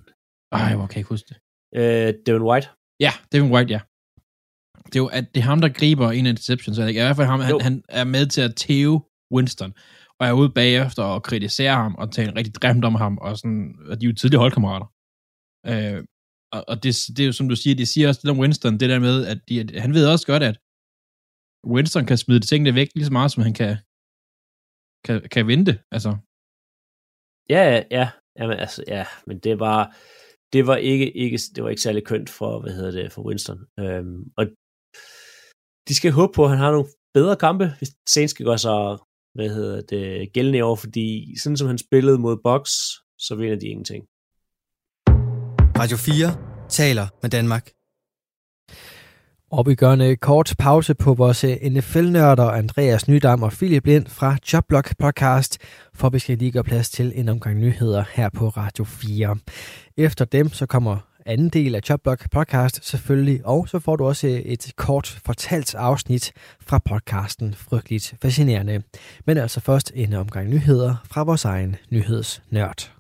Ej, hvor kan jeg ikke huske det. øh, Devin White. Ja, Devin White, ja. Det er jo at det er ham, der griber en af interceptions. Er det ikke? I hvert fald ham, han, Jo. han er med til at tæve Winston. Og er ude bagefter og kritisere ham og tale rigtig grimt om ham. Og sådan, og de er jo tidligere holdkammerater. Øh, og og det, det er jo, som du siger, det siger også lidt om Winston, det der med, at de, at han ved også godt, at Winston kan smide tingene væk lige så meget, som han kan, kan, kan vente. Altså, Ja, ja, ja. Jamen, altså, ja, men det var, det var ikke, ikke, det var ikke særlig kønt for, hvad hedder det, for Winston. Øhm, og de skal håbe på, at han har nogle bedre kampe, hvis Saints skal gøre sig, hvad hedder det, gældende i år, fordi sådan som han spillede mod Box, så vinder de ingenting. Radio 4 taler med Danmark. Og vi gør en øh, kort pause på vores øh, NFL-nørder Andreas Nydam og Philip Lind fra Jobblock Podcast, for vi skal lige gøre plads til en omgang nyheder her på Radio 4. Efter dem så kommer anden del af Jobblock Podcast selvfølgelig, og så får du også øh, et kort fortalt afsnit fra podcasten Frygteligt Fascinerende. Men altså først en omgang nyheder fra vores egen nyhedsnørd.